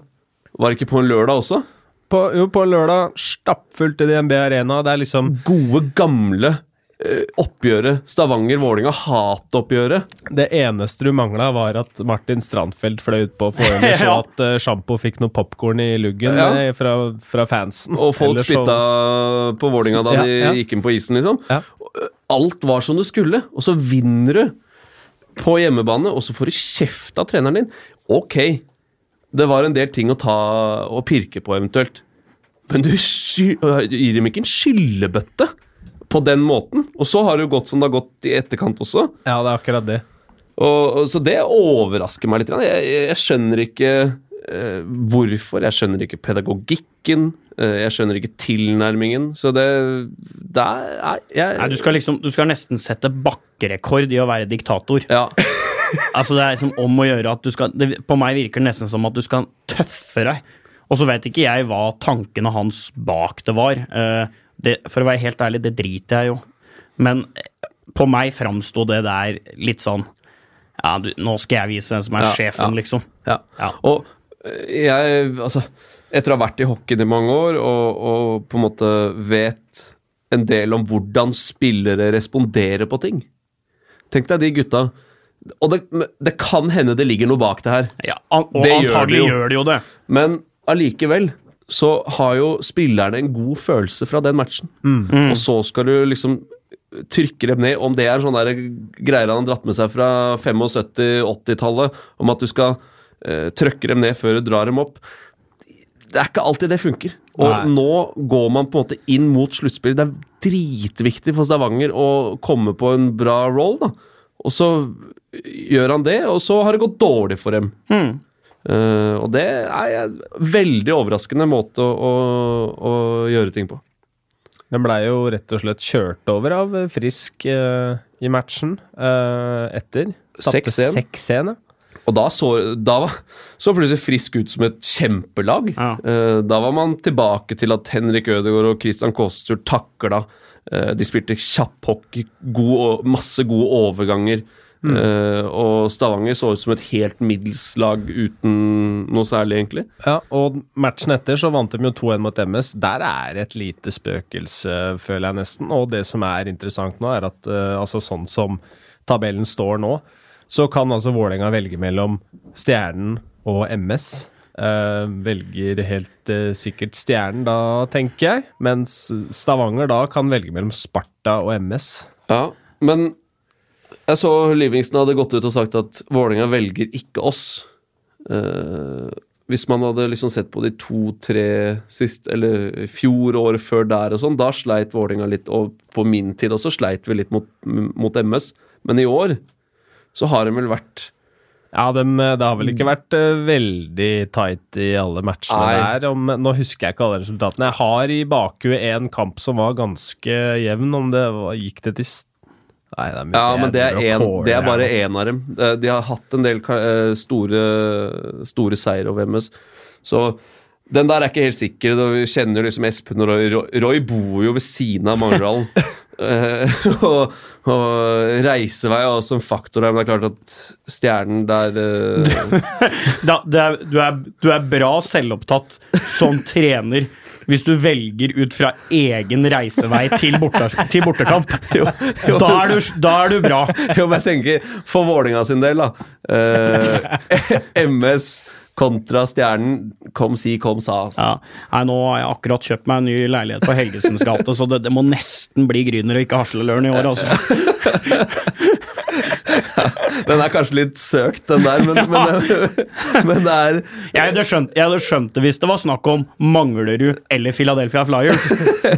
Var det ikke på en lørdag også? På, jo, på en lørdag, stappfullt i DNB Arena. Det er liksom gode, gamle eh, oppgjøret. Stavanger-Vålinga, hatoppgjøret. Det eneste du mangla, var at Martin Strandfeld fløy ut på Forøyner, så at eh, sjampo fikk noe popkorn i luggen Ja. eh, fra, fra fansen. Og folk Ellers så- spytta på Vålinga da Ja, de ja. gikk inn på isen, liksom. Ja. Alt var som det skulle, og så vinner du på hjemmebane, og så får du kjeft av treneren din. Ok, det var en del ting å ta og pirke på eventuelt, men du gir dem ikke en skyllebøtte på den måten. Og så har det jo gått som det har gått i etterkant også. Ja, det er akkurat det. Og, og, så det overrasker meg litt. Jeg, jeg, jeg skjønner ikke eh, hvorfor. Jeg skjønner ikke pedagogikken. eh, jeg skjønner ikke tilnærmingen. Så det Der er jeg Nei, du skal liksom, du skal nesten sette bakkerekord i å være diktator. Ja. Altså Det er liksom om å gjøre at du skal det, På meg virker det nesten som at du skal tøffe deg. Og så vet ikke jeg hva tankene hans bak det var. Eh, det, for å være helt ærlig, det driter jeg jo. Men eh, på meg framsto det der litt sånn Ja, du, nå skal jeg vise hvem som er Ja, sjefen, ja. liksom. ja. Ja. Og eh, jeg Altså, etter å ha vært i hockeyen i mange år og, og på en måte vet en del om hvordan spillere responderer på ting Tenk deg de gutta Og det, det kan hende det ligger noe bak det her. Ja, an, og Det gjør det antagelig jo. gjør de jo det. Men allikevel så har jo spillerne en god følelse fra den matchen. Og så skal du liksom trykke dem ned. Om det er sånne der greier han har dratt med seg fra 75-80-tallet, om at du skal uh, trykke dem ned før du drar dem opp. Det er ikke alltid det funker. Og Nei. nå går man på en måte inn mot sluttspillet. Det er dritviktig for Stavanger å komme på en bra roll, da. Og så gjør han det, og så har det gått dårlig for dem. Mm. Uh, og det er en veldig overraskende måte å, å, å gjøre ting på. Den blei jo rett og slett kjørt over av Frisk uh, i matchen uh, etter. Tapte 6-1. 6-1. Og da så, da var, så plutselig Frisk ut som et kjempelag. Ja. Da var man tilbake til at Henrik Ødegaard og Christian Kåstur takla. Uh, de spilte kjapp hockey, god, masse gode overganger. Eh, og Stavanger så ut som et helt middels lag uten noe særlig, egentlig. Ja, og matchen etter så vant de jo 2-1 mot MS. Der er et lite spøkelse, føler jeg nesten. Og det som er interessant nå, er at uh, altså sånn som tabellen står nå, så kan altså Vålerenga velge mellom Stjernen og MS. Eh, velger helt uh, sikkert Stjernen da, tenker jeg. Mens Stavanger da kan velge mellom Sparta og MS. Ja, men jeg så Livingston hadde gått ut og sagt at Vålerenga velger ikke oss. Uh, hvis man hadde liksom sett på de to-tre sist, eller fjor, året før der og sånn, da sleit Vålerenga litt, og på min tid også sleit vi litt mot, mot MS. Men i år så har de vel vært Ja, dem, eh, det har vel ikke vært eh, veldig tight i alle matchene Nei. der. Om, nå husker jeg ikke alle resultatene. Jeg har i bakhuet en kamp som var ganske jevn. Om det var, gikk det til Nei, det er mye Ja, men det er, en, kåre, det er bare én av dem. Eh, De har hatt en del eh, store, store seier over MS. Så den der er ikke helt sikker. Vi kjenner jo liksom Espen og Roy. Roy- bor jo ved siden av Mangerdalen. Eh, og, og reisevei er også en faktor der, men det er klart at Stjernen der eh, Da, er, du, er, du er bra selvopptatt som trener hvis du velger ut fra egen reisevei til, borte, til bortekamp. jo, jo, Da er, du, da er du bra. jo, men jeg tenker for Vålinga sin del, da. Eh, MS kontra Stjernen. Kom si, kom sa. Altså. Ja. Nei, nå har jeg akkurat kjøpt meg en ny leilighet på Helgesens gate, så det, det må nesten bli Grüner og ikke Hasleløren i år, altså. Den er kanskje litt søkt, den der, men, men, men det er Jeg hadde, skjønt, jeg hadde skjønt det hvis det var snakk om Manglerud eller Philadelphia Flyers,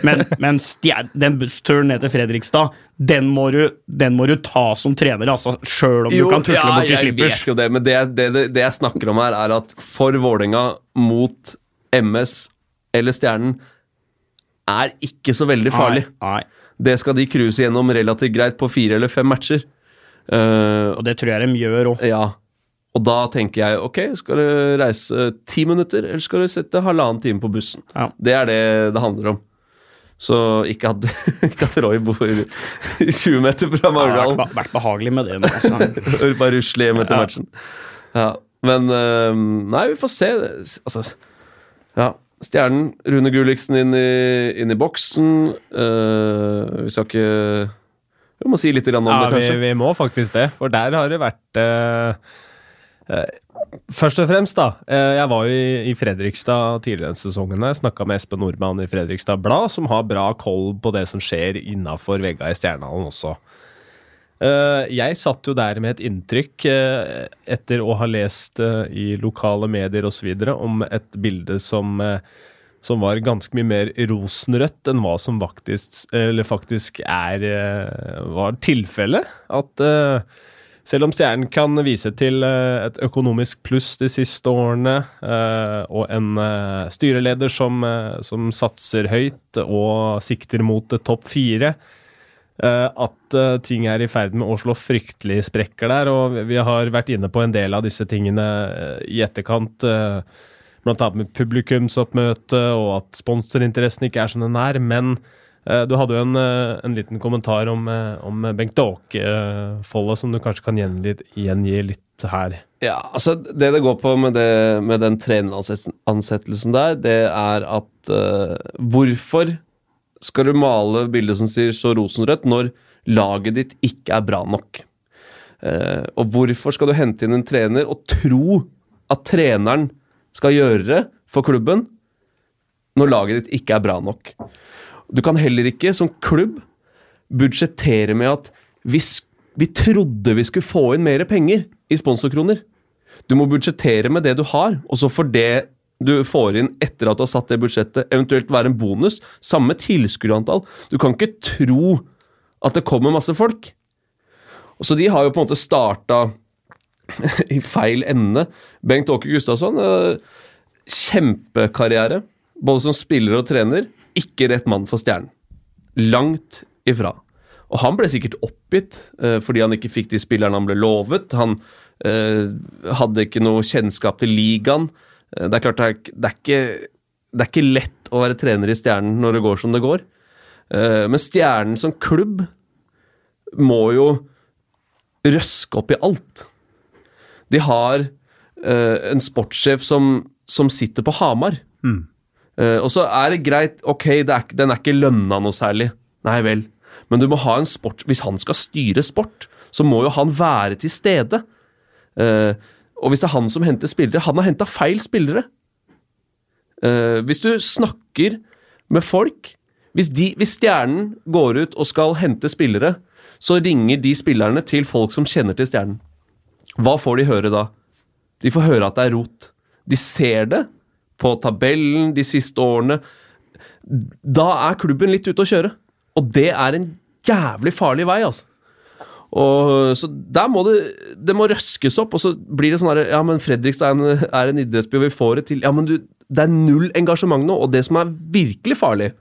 men, men stjer, den bussturen ned til Fredrikstad, den må du, den må du ta som trener, altså, sjøl om du kan tusle bort i slippers. jo det, men det, det, det, jeg snakker om her, er at for Vålerenga mot MS eller Stjernen er ikke så veldig farlig. Nei, nei. Det skal de cruise gjennom relativt greit på fire eller fem matcher. Eh, Og det tror jeg de gjør òg. ja. Og da tenker jeg ok, skal du reise ti minutter, eller skal du sette halvannen time på bussen? Ja. Det er det det handler om. Så ikke at, ikke at Roy bor 20 meter fra Det har vært, vært behagelig med det nå. Altså. Bare rusle hjem etter Ja. matchen. Ja, men uh, Nei, vi får se. Altså, ja. Stjernen, Rune Gulliksen inn i, inn i boksen. Uh, vi skal ikke Vi må si litt om Ja, det, kanskje. kanskje. vi må faktisk det, for der har det vært eh, eh, Først og fremst, da. eh, jeg var jo i, i Fredrikstad tidligere denne sesongen. Jeg snakka med Espen Nordmann i Fredrikstad Blad, som har bra koll på det som skjer innafor vegga i Stjernehallen også. Eh, jeg satt jo der med et inntrykk, eh, etter å ha lest eh, i lokale medier osv., om et bilde som som var ganske mye mer rosenrødt enn hva som faktisk, faktisk er, eh, var tilfellet. At eh, selv om Stjernen kan vise til eh, et økonomisk pluss de siste årene, og en styreleder som, som satser høyt og sikter mot topp fire, at ting er i ferd med å slå fryktelig sprekker der. Og vi har vært inne på en del av disse tingene i etterkant. Blant annet med publikumsoppmøte, og at sponsorinteressen ikke er som den er. Men eh, du hadde jo en, eh, en liten kommentar om, eh, om Bengt Åke-foldet, som du kanskje kan gjengi, gjengi litt her. Ja, altså Det det går på med, det, med den treneransettelsen der, det er at uh, Hvorfor skal du male bildet som sier så rosenrødt, når laget ditt ikke er bra nok? Uh, og hvorfor skal du hente inn en trener og tro at treneren skal gjøre for klubben, når laget ditt ikke er bra nok? Du kan heller ikke som klubb budsjettere med at vi, vi trodde vi skulle få inn mer penger i sponsorkroner. Du må budsjettere med det du har, og så får det du får inn etter at du har satt det budsjettet, eventuelt være en bonus. Samme tilskuerantall. Du kan ikke tro at det kommer masse folk. Og Så de har jo på en måte starta i feil ende. Bengt Åke Gustavsson, eh, kjempekarriere. Både som spiller og trener. Ikke rett mann for Stjernen. Langt ifra. Og han ble sikkert oppgitt eh, fordi han ikke fikk de spillerne han ble lovet. Han eh, hadde ikke noe kjennskap til ligaen. Det er klart det er, det, er ikke, det er ikke lett å være trener i Stjernen når det går som det går. Men Stjernen som klubb må jo røske opp i alt. De har uh, en sportssjef som, som sitter på Hamar. Eh, og så er det greit, ok, det er, den er ikke lønna noe særlig. Nei vel. Men du må ha en sport Hvis han skal styre sport, så må jo han være til stede. Uh, og hvis det er han som henter spillere Han har henta feil spillere. Uh, hvis du snakker med folk hvis, de, hvis Stjernen går ut og skal hente spillere, så ringer de spillerne til folk som kjenner til Stjernen. Hva får de høre da? De får høre at det er rot. De ser det på tabellen de siste årene. Da er klubben litt ute å kjøre. Og det er en jævlig farlig vei, altså. Og, så der må det, det må røskes opp, og så blir det sånn her Ja, men Fredrikstad er en, er en idrettsby, og vi får det til. Ja, men du, det er null engasjement nå, og det som er virkelig farlig,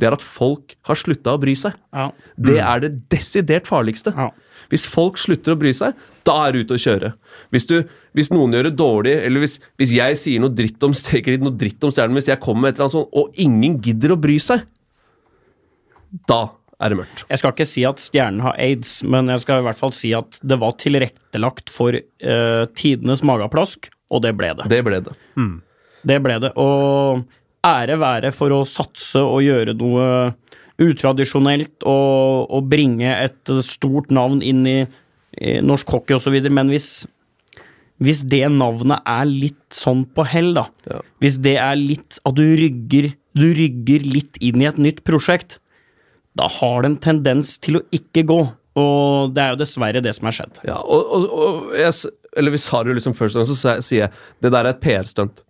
det er at folk har slutta å bry seg. Ja. Det er det desidert farligste. Ja. Hvis folk slutter å bry seg, da er du ute å kjøre. Hvis, du, hvis noen gjør det dårlig, eller hvis, hvis jeg sier noe dritt om Steker noe dritt om stjernen, hvis jeg kommer med et eller annet sånt, og ingen gidder å bry seg, da er det mørkt. Jeg skal ikke si at stjernen har aids, men jeg skal i hvert fall si at det var tilrettelagt for uh, tidenes mageplask, og det ble det. Det ble det. Det ble det. Og ære være for å satse og gjøre noe utradisjonelt og, og bringe et stort navn inn i norsk hockey osv. Men hvis, hvis det navnet er litt sånn på hell, da. Ja. Hvis det er litt at du rygger, du rygger litt inn i et nytt prosjekt, da har det en tendens til å ikke gå. Og det er jo dessverre det som er skjedd. Ja, og, og, og jeg, eller vi sa det jo liksom først, så sier jeg det der er et PR-stunt.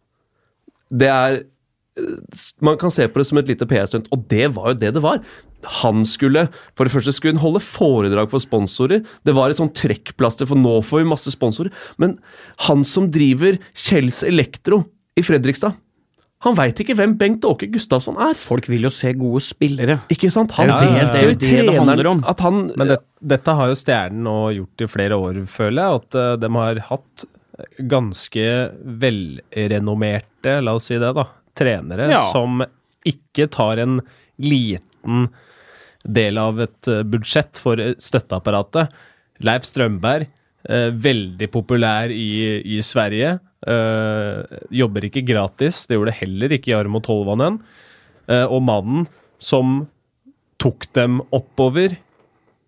Det er Man kan se på det som et lite PR-stunt, og det var jo det det var. Han skulle For det første skulle holde foredrag for sponsorer. Det var et sånn trekkplaster, for nå får vi masse sponsorer. Men han som driver Kjells Elektro i Fredrikstad, han veit ikke hvem Bengt Åke Gustavsson er. Folk vil jo se gode spillere. Ikke sant? Han Ja, ja, Det er jo det det handler om. at han Men det, dette har jo Stjernen nå gjort i flere år, føler jeg. At eh, de har hatt ganske velrenommerte, la oss si det, da, trenere Ja. som ikke tar en liten del av et eh, budsjett for eh, støtteapparatet. Leif Strømberg, eh, veldig populær i, i Sverige. eh, jobber ikke gratis, det gjorde det heller ikke Jarmo Tolvanen. Eh, og mannen som tok dem oppover,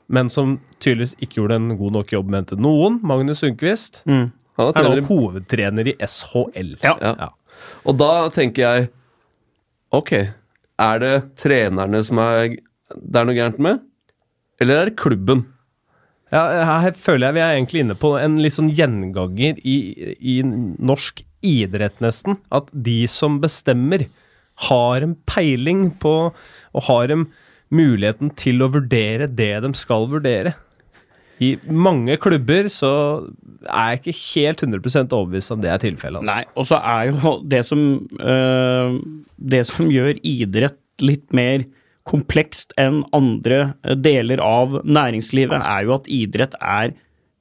men som tydeligvis ikke gjorde en god nok jobb, mente noen, Magnus Sundquist, Mm. Han er er nå hovedtrener i SHL. Ja. Ja. Og da tenker jeg Ok, er det trenerne som er det er noe gærent med? Eller er det klubben? Ja, her føler jeg vi er egentlig inne på en litt sånn gjenganger i, i norsk idrett, nesten. At de som bestemmer, har en peiling på og har en muligheten til å vurdere det de skal vurdere. I mange klubber så er jeg ikke helt 100% overbevist om det er tilfellet. Altså. Nei, og så er jo det som øh, Det som gjør idrett litt mer komplekst enn andre øh, deler av næringslivet, er jo at idrett er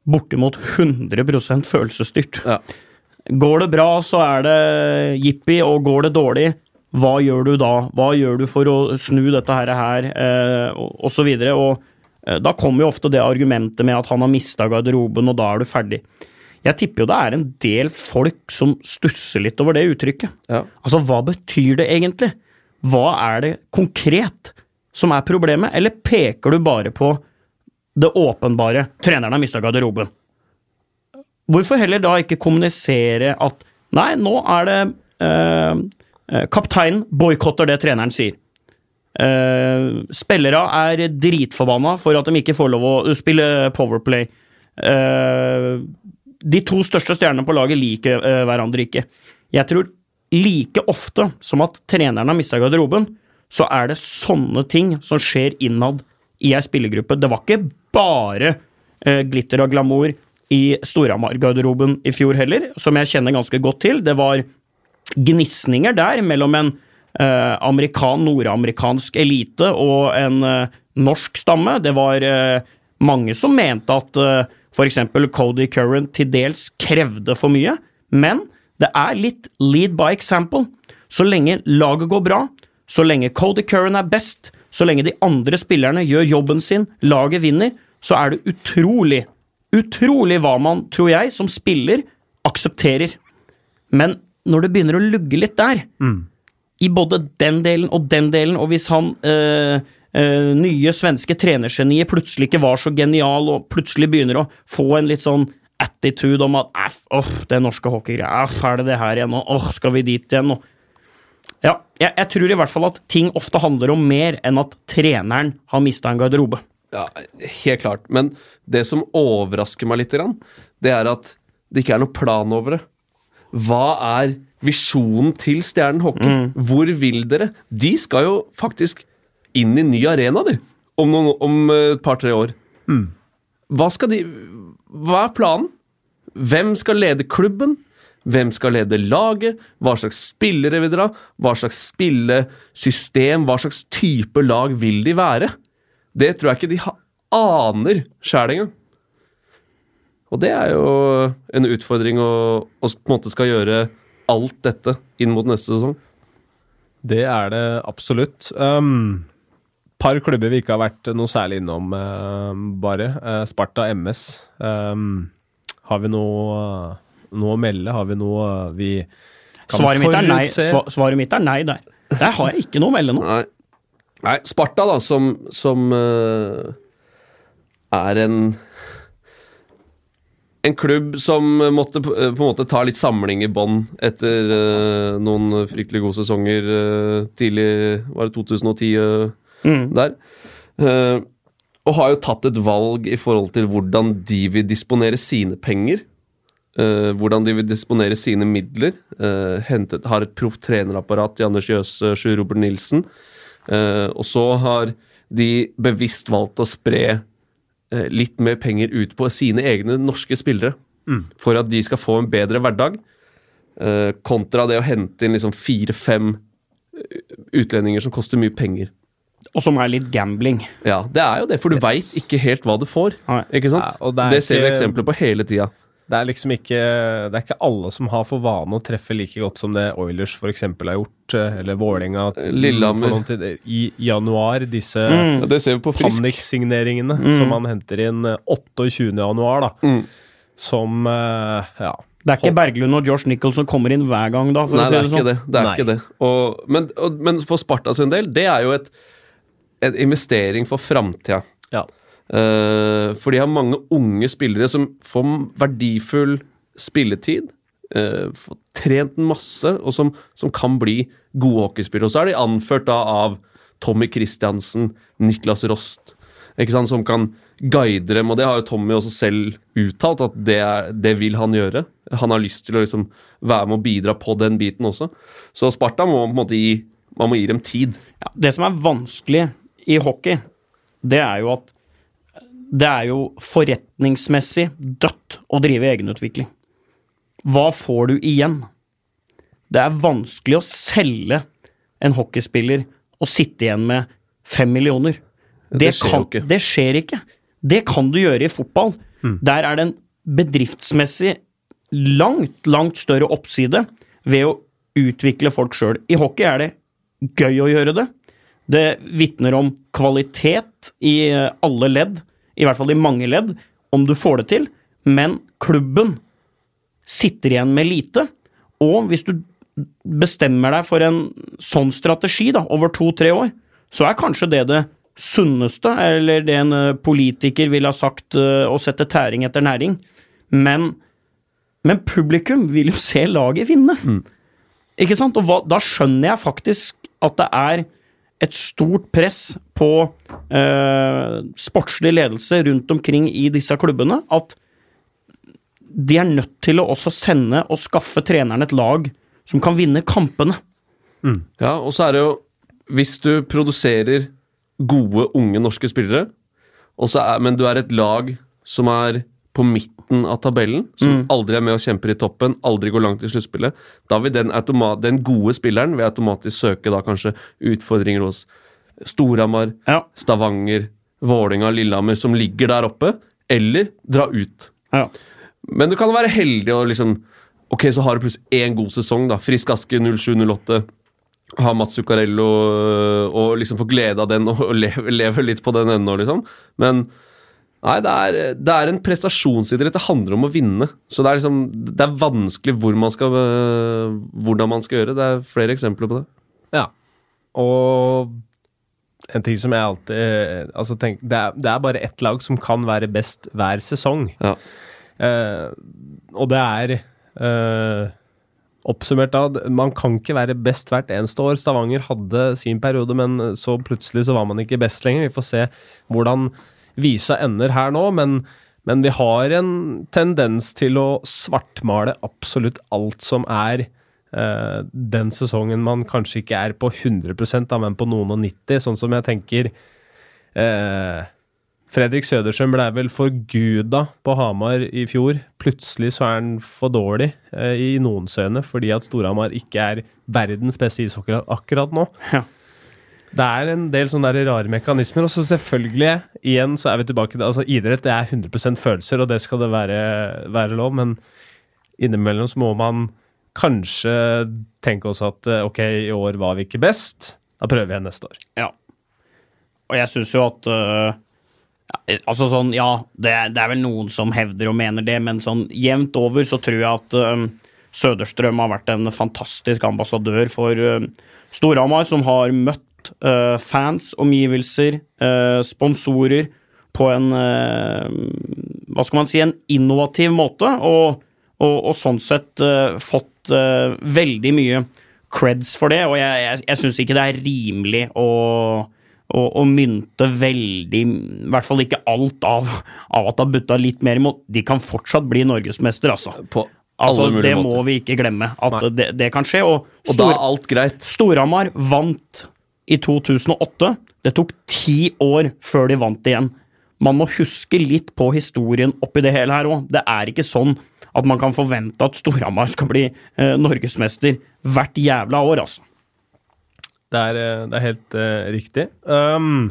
bortimot 100 følelsesstyrt. Ja. Går det bra, så er det jippi, og går det dårlig, hva gjør du da? Hva gjør du for å snu dette her, her eh, og, og så videre. Og eh, da kommer jo ofte det argumentet med at han har mista garderoben, og da er du ferdig. Jeg tipper jo det er en del folk som stusser litt over det uttrykket. Ja. Altså, hva betyr det egentlig? Hva er det konkret som er problemet, eller peker du bare på det åpenbare? Treneren har mista garderoben. Hvorfor heller da ikke kommunisere at nei, nå er det eh, eh, Kapteinen boikotter det treneren sier. Eh, spillere er dritforbanna for at de ikke får lov å spille Powerplay. Uh, de to største stjernene på laget liker uh, hverandre ikke. Jeg tror like ofte som at treneren har mista garderoben, så er det sånne ting som skjer innad i ei spillergruppe. Det var ikke bare eh, glitter og glamour i Storhamar-garderoben i fjor heller, som jeg kjenner ganske godt til. Det var gnisninger der mellom en eh, amerikan, nordamerikansk elite og en eh, norsk stamme. Det var eh, mange som mente at eh, f.eks. Cody Curran til dels krevde for mye, men det er litt lead by example. Så lenge laget går bra, så lenge Cody Curran er best, så lenge de andre spillerne gjør jobben sin, laget vinner, så er det utrolig, utrolig hva man, tror jeg, som spiller, aksepterer. Men når det begynner å lugge litt der, i både den delen og den delen, og hvis han øh, øh, nye svenske trenergeniet plutselig ikke var så genial, og plutselig begynner å få en litt sånn attitude om at æff, åh, det norske hockeygreia, er det det her igjen nå, åh, skal vi dit igjen nå? Ja, jeg, jeg tror i hvert fall at ting ofte handler om mer enn at treneren har mista en garderobe. Ja, helt klart. Men det som overrasker meg litt, det er at det ikke er noe plan over det. Hva er visjonen til Stjernen hockey? Hvor vil dere? De skal jo faktisk inn i ny arena, de. Om, noen, om eh, et par-tre år. Hva skal de Hva er planen? Hvem skal lede klubben? Hvem skal lede laget? Hva slags spillere vil dere ha? Hva slags spillesystem? Hva slags type lag vil de være? Det tror jeg ikke de ha- aner sjæl engang. Og det er jo en utfordring å, å på en måte skal gjøre alt dette inn mot neste sesong. Det er det absolutt. Um, par klubber vi ikke har vært noe særlig innom, uh, bare. Uh, Sparta MS. Um, har vi noe, noe å melde? Har vi noe vi kan Svaret mitt, er nei. Svaret mitt er nei der. Der har jeg ikke noe å melde nå. Nei. Nei, Sparta, da, som, som uh, er en En klubb som måtte på eh, en måte ta litt samling i bånn etter uh, noen fryktelig gode sesonger uh, tidlig Var det 2010 uh, Mm. der? Og har jo tatt et valg i forhold til hvordan de vil disponere sine penger. hvordan de vil disponere sine midler. hentet, har et proff trenerapparat i Anders Jøse, Sjur Robert Nilsen. Og så har de bevisst valgt å spre litt mer penger ut på sine egne norske spillere. For at de skal få en bedre hverdag. eh, kontra det å hente inn liksom fire-fem utlendinger som koster mye penger. Og som er litt gambling. Ja, det er jo det, for du Yes. veit ikke helt hva du får. Ikke sant? Ja, og det det er ser vi ikke- eksempler på hele tida. Det er liksom ikke Det er ikke alle som har for vane å treffe like godt som det Oilers f.eks. har gjort, eh, eller Vålerenga Lillehammer. for noen tid- i januar. Disse Mm. panikksigneringene det ser vi på Frisk. paniksigneringene som man henter inn eh, 28. januar, da. Mm. Som eh, Ja. Det er ikke Berglund og Josh Nichols som kommer inn hver gang, da, for Nei, å si det er sånn. det. det, er Nei. ikke det. Og, men, og, men for Sparta sin del, det er jo et, en investering for framtida. Eh, for de har mange unge spillere som får verdifull spilletid. får trent masse, og som, som kan bli gode hockeyspillere. Og så er de anført da av Tommy Christiansen, Niklas Rost, som kan guide dem. Og det har jo Tommy også selv uttalt, at det, er, det vil han gjøre. Han har lyst til å liksom være med og bidra på den biten også. Så Sparta må på en måte gi man må gi dem tid. Ja, det som er vanskelig i hockey, det er jo at det er jo forretningsmessig dødt å drive egenutvikling. Hva får du igjen? Det er vanskelig å selge en hockeyspiller og sitte igjen med fem millioner. det Det, skjer kan, ikke. det skjer ikke. Det kan du gjøre i fotball. Der er det en bedriftsmessig langt, langt større oppside ved å utvikle folk sjøl. I hockey er det gøy å gjøre det. Det vitner om kvalitet i eh, alle ledd, i hvert fall i mange ledd, om du får det til, men klubben sitter igjen med lite. Og hvis du bestemmer deg for en sånn strategi da, over to-tre år, så er kanskje det det sunneste, eller det en eh, politiker ville ha sagt, eh, å sette tæring etter næring. Men, men publikum vil jo se laget vinne. Ikke sant? Og hva, da skjønner jeg faktisk at det er et stort press på eh, sportslig ledelse rundt omkring i disse klubbene, at de er nødt til å også sende og skaffe treneren et lag som kan vinne kampene. Ja, og så er det jo Hvis du produserer gode, unge norske spillere, og så er, men du er et lag som er på midten av tabellen, som aldri er med og kjemper i toppen, aldri går langt i sluttspillet, da vil den, automa- den gode spilleren vil automatisk søke da kanskje utfordringer hos Storhamar, Ja, Stavanger, Vålinga, Lillehammer, som ligger der oppe, eller dra ut. ja. Men du kan være heldig og liksom Ok, så har du plutselig én god sesong, da. Frisk Aske 07-08. Ha Mats Zuccarello øh, og liksom få glede av den og leve, leve litt på den ennå, liksom. Men nei, det er, det er en prestasjonsidrett. Det handler om å vinne. Så det er liksom Det er vanskelig hvor man skal, øh, hvordan man skal gjøre. Det er flere eksempler på det. Ja. Og en ting som jeg alltid altså tenk, det, er, det er bare ett lag som kan være best hver sesong. Ja. Eh, og det er eh, Oppsummert da, man kan ikke være best hvert eneste år. Stavanger hadde sin periode, men så plutselig så var man ikke best lenger. Vi får se hvordan visa ender her nå, men, men vi har en tendens til å svartmale absolutt alt som er eh, den sesongen man kanskje ikke er på 100 da, men på noen og 90, sånn som jeg tenker eh, Fredrik Søderstrøm ble vel forguda på Hamar i fjor. Plutselig så er han for dårlig eh, i noens øyne, fordi at Storhamar ikke er verdens beste ishockey akkurat nå. Ja. Det er en del sånne der rare mekanismer. Og så selvfølgelig, igjen så er vi tilbake til altså Idrett det er 100% følelser, og det skal det være, være lov, men innimellom så må man kanskje tenke oss at eh, ok, i år var vi ikke best. Da prøver vi igjen neste år. Ja. og jeg syns jo at uh, Altså sånn, ja, det, det er vel noen som hevder og mener det, men sånn jevnt over så tror jeg at uh, Søderstrøm har vært en fantastisk ambassadør for uh, Storhamar, som har møtt fans, omgivelser, sponsorer på en Hva skal man si, en innovativ måte, og, og, og sånn sett uh, fått øh, veldig mye creds for det, og jeg, jeg, jeg syns ikke det er rimelig å, å, å mynte veldig I hvert fall ikke alt av, av at det har butta litt mer imot. De kan fortsatt bli norgesmester, altså. På altså det måter. må vi ikke glemme, at det, det kan skje. Og, Og da er alt greit. Storhamar vant i 2008. Det tok ti år før de vant igjen. Man må huske litt på historien oppi det hele her òg. Det er ikke sånn at man kan forvente at Storhamar skal bli eh, norgesmester hvert jævla år, altså. Det er, eh, det er helt eh, riktig. Um,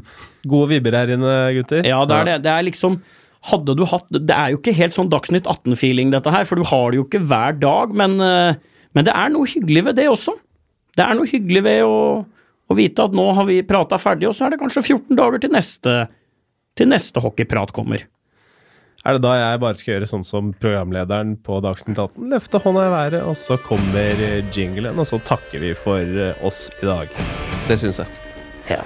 gode vibber her inne, gutter. Ja, det er det. Det er liksom Hadde du hatt Det er jo ikke helt sånn Dagsnytt 18-feeling, dette her, for du har det jo ikke hver dag, men, eh, men det er noe hyggelig ved det også. Det er noe hyggelig ved å, å vite at nå har vi prata ferdig, og så er det kanskje 14 dager til neste, til neste hockeyprat kommer. Er det da jeg bare skal gjøre sånn som programlederen på Dagsnytt 18? Løfte hånda i været, og så kommer eh, jinglen, og så takker vi for eh, oss i dag. Det syns jeg. Ja.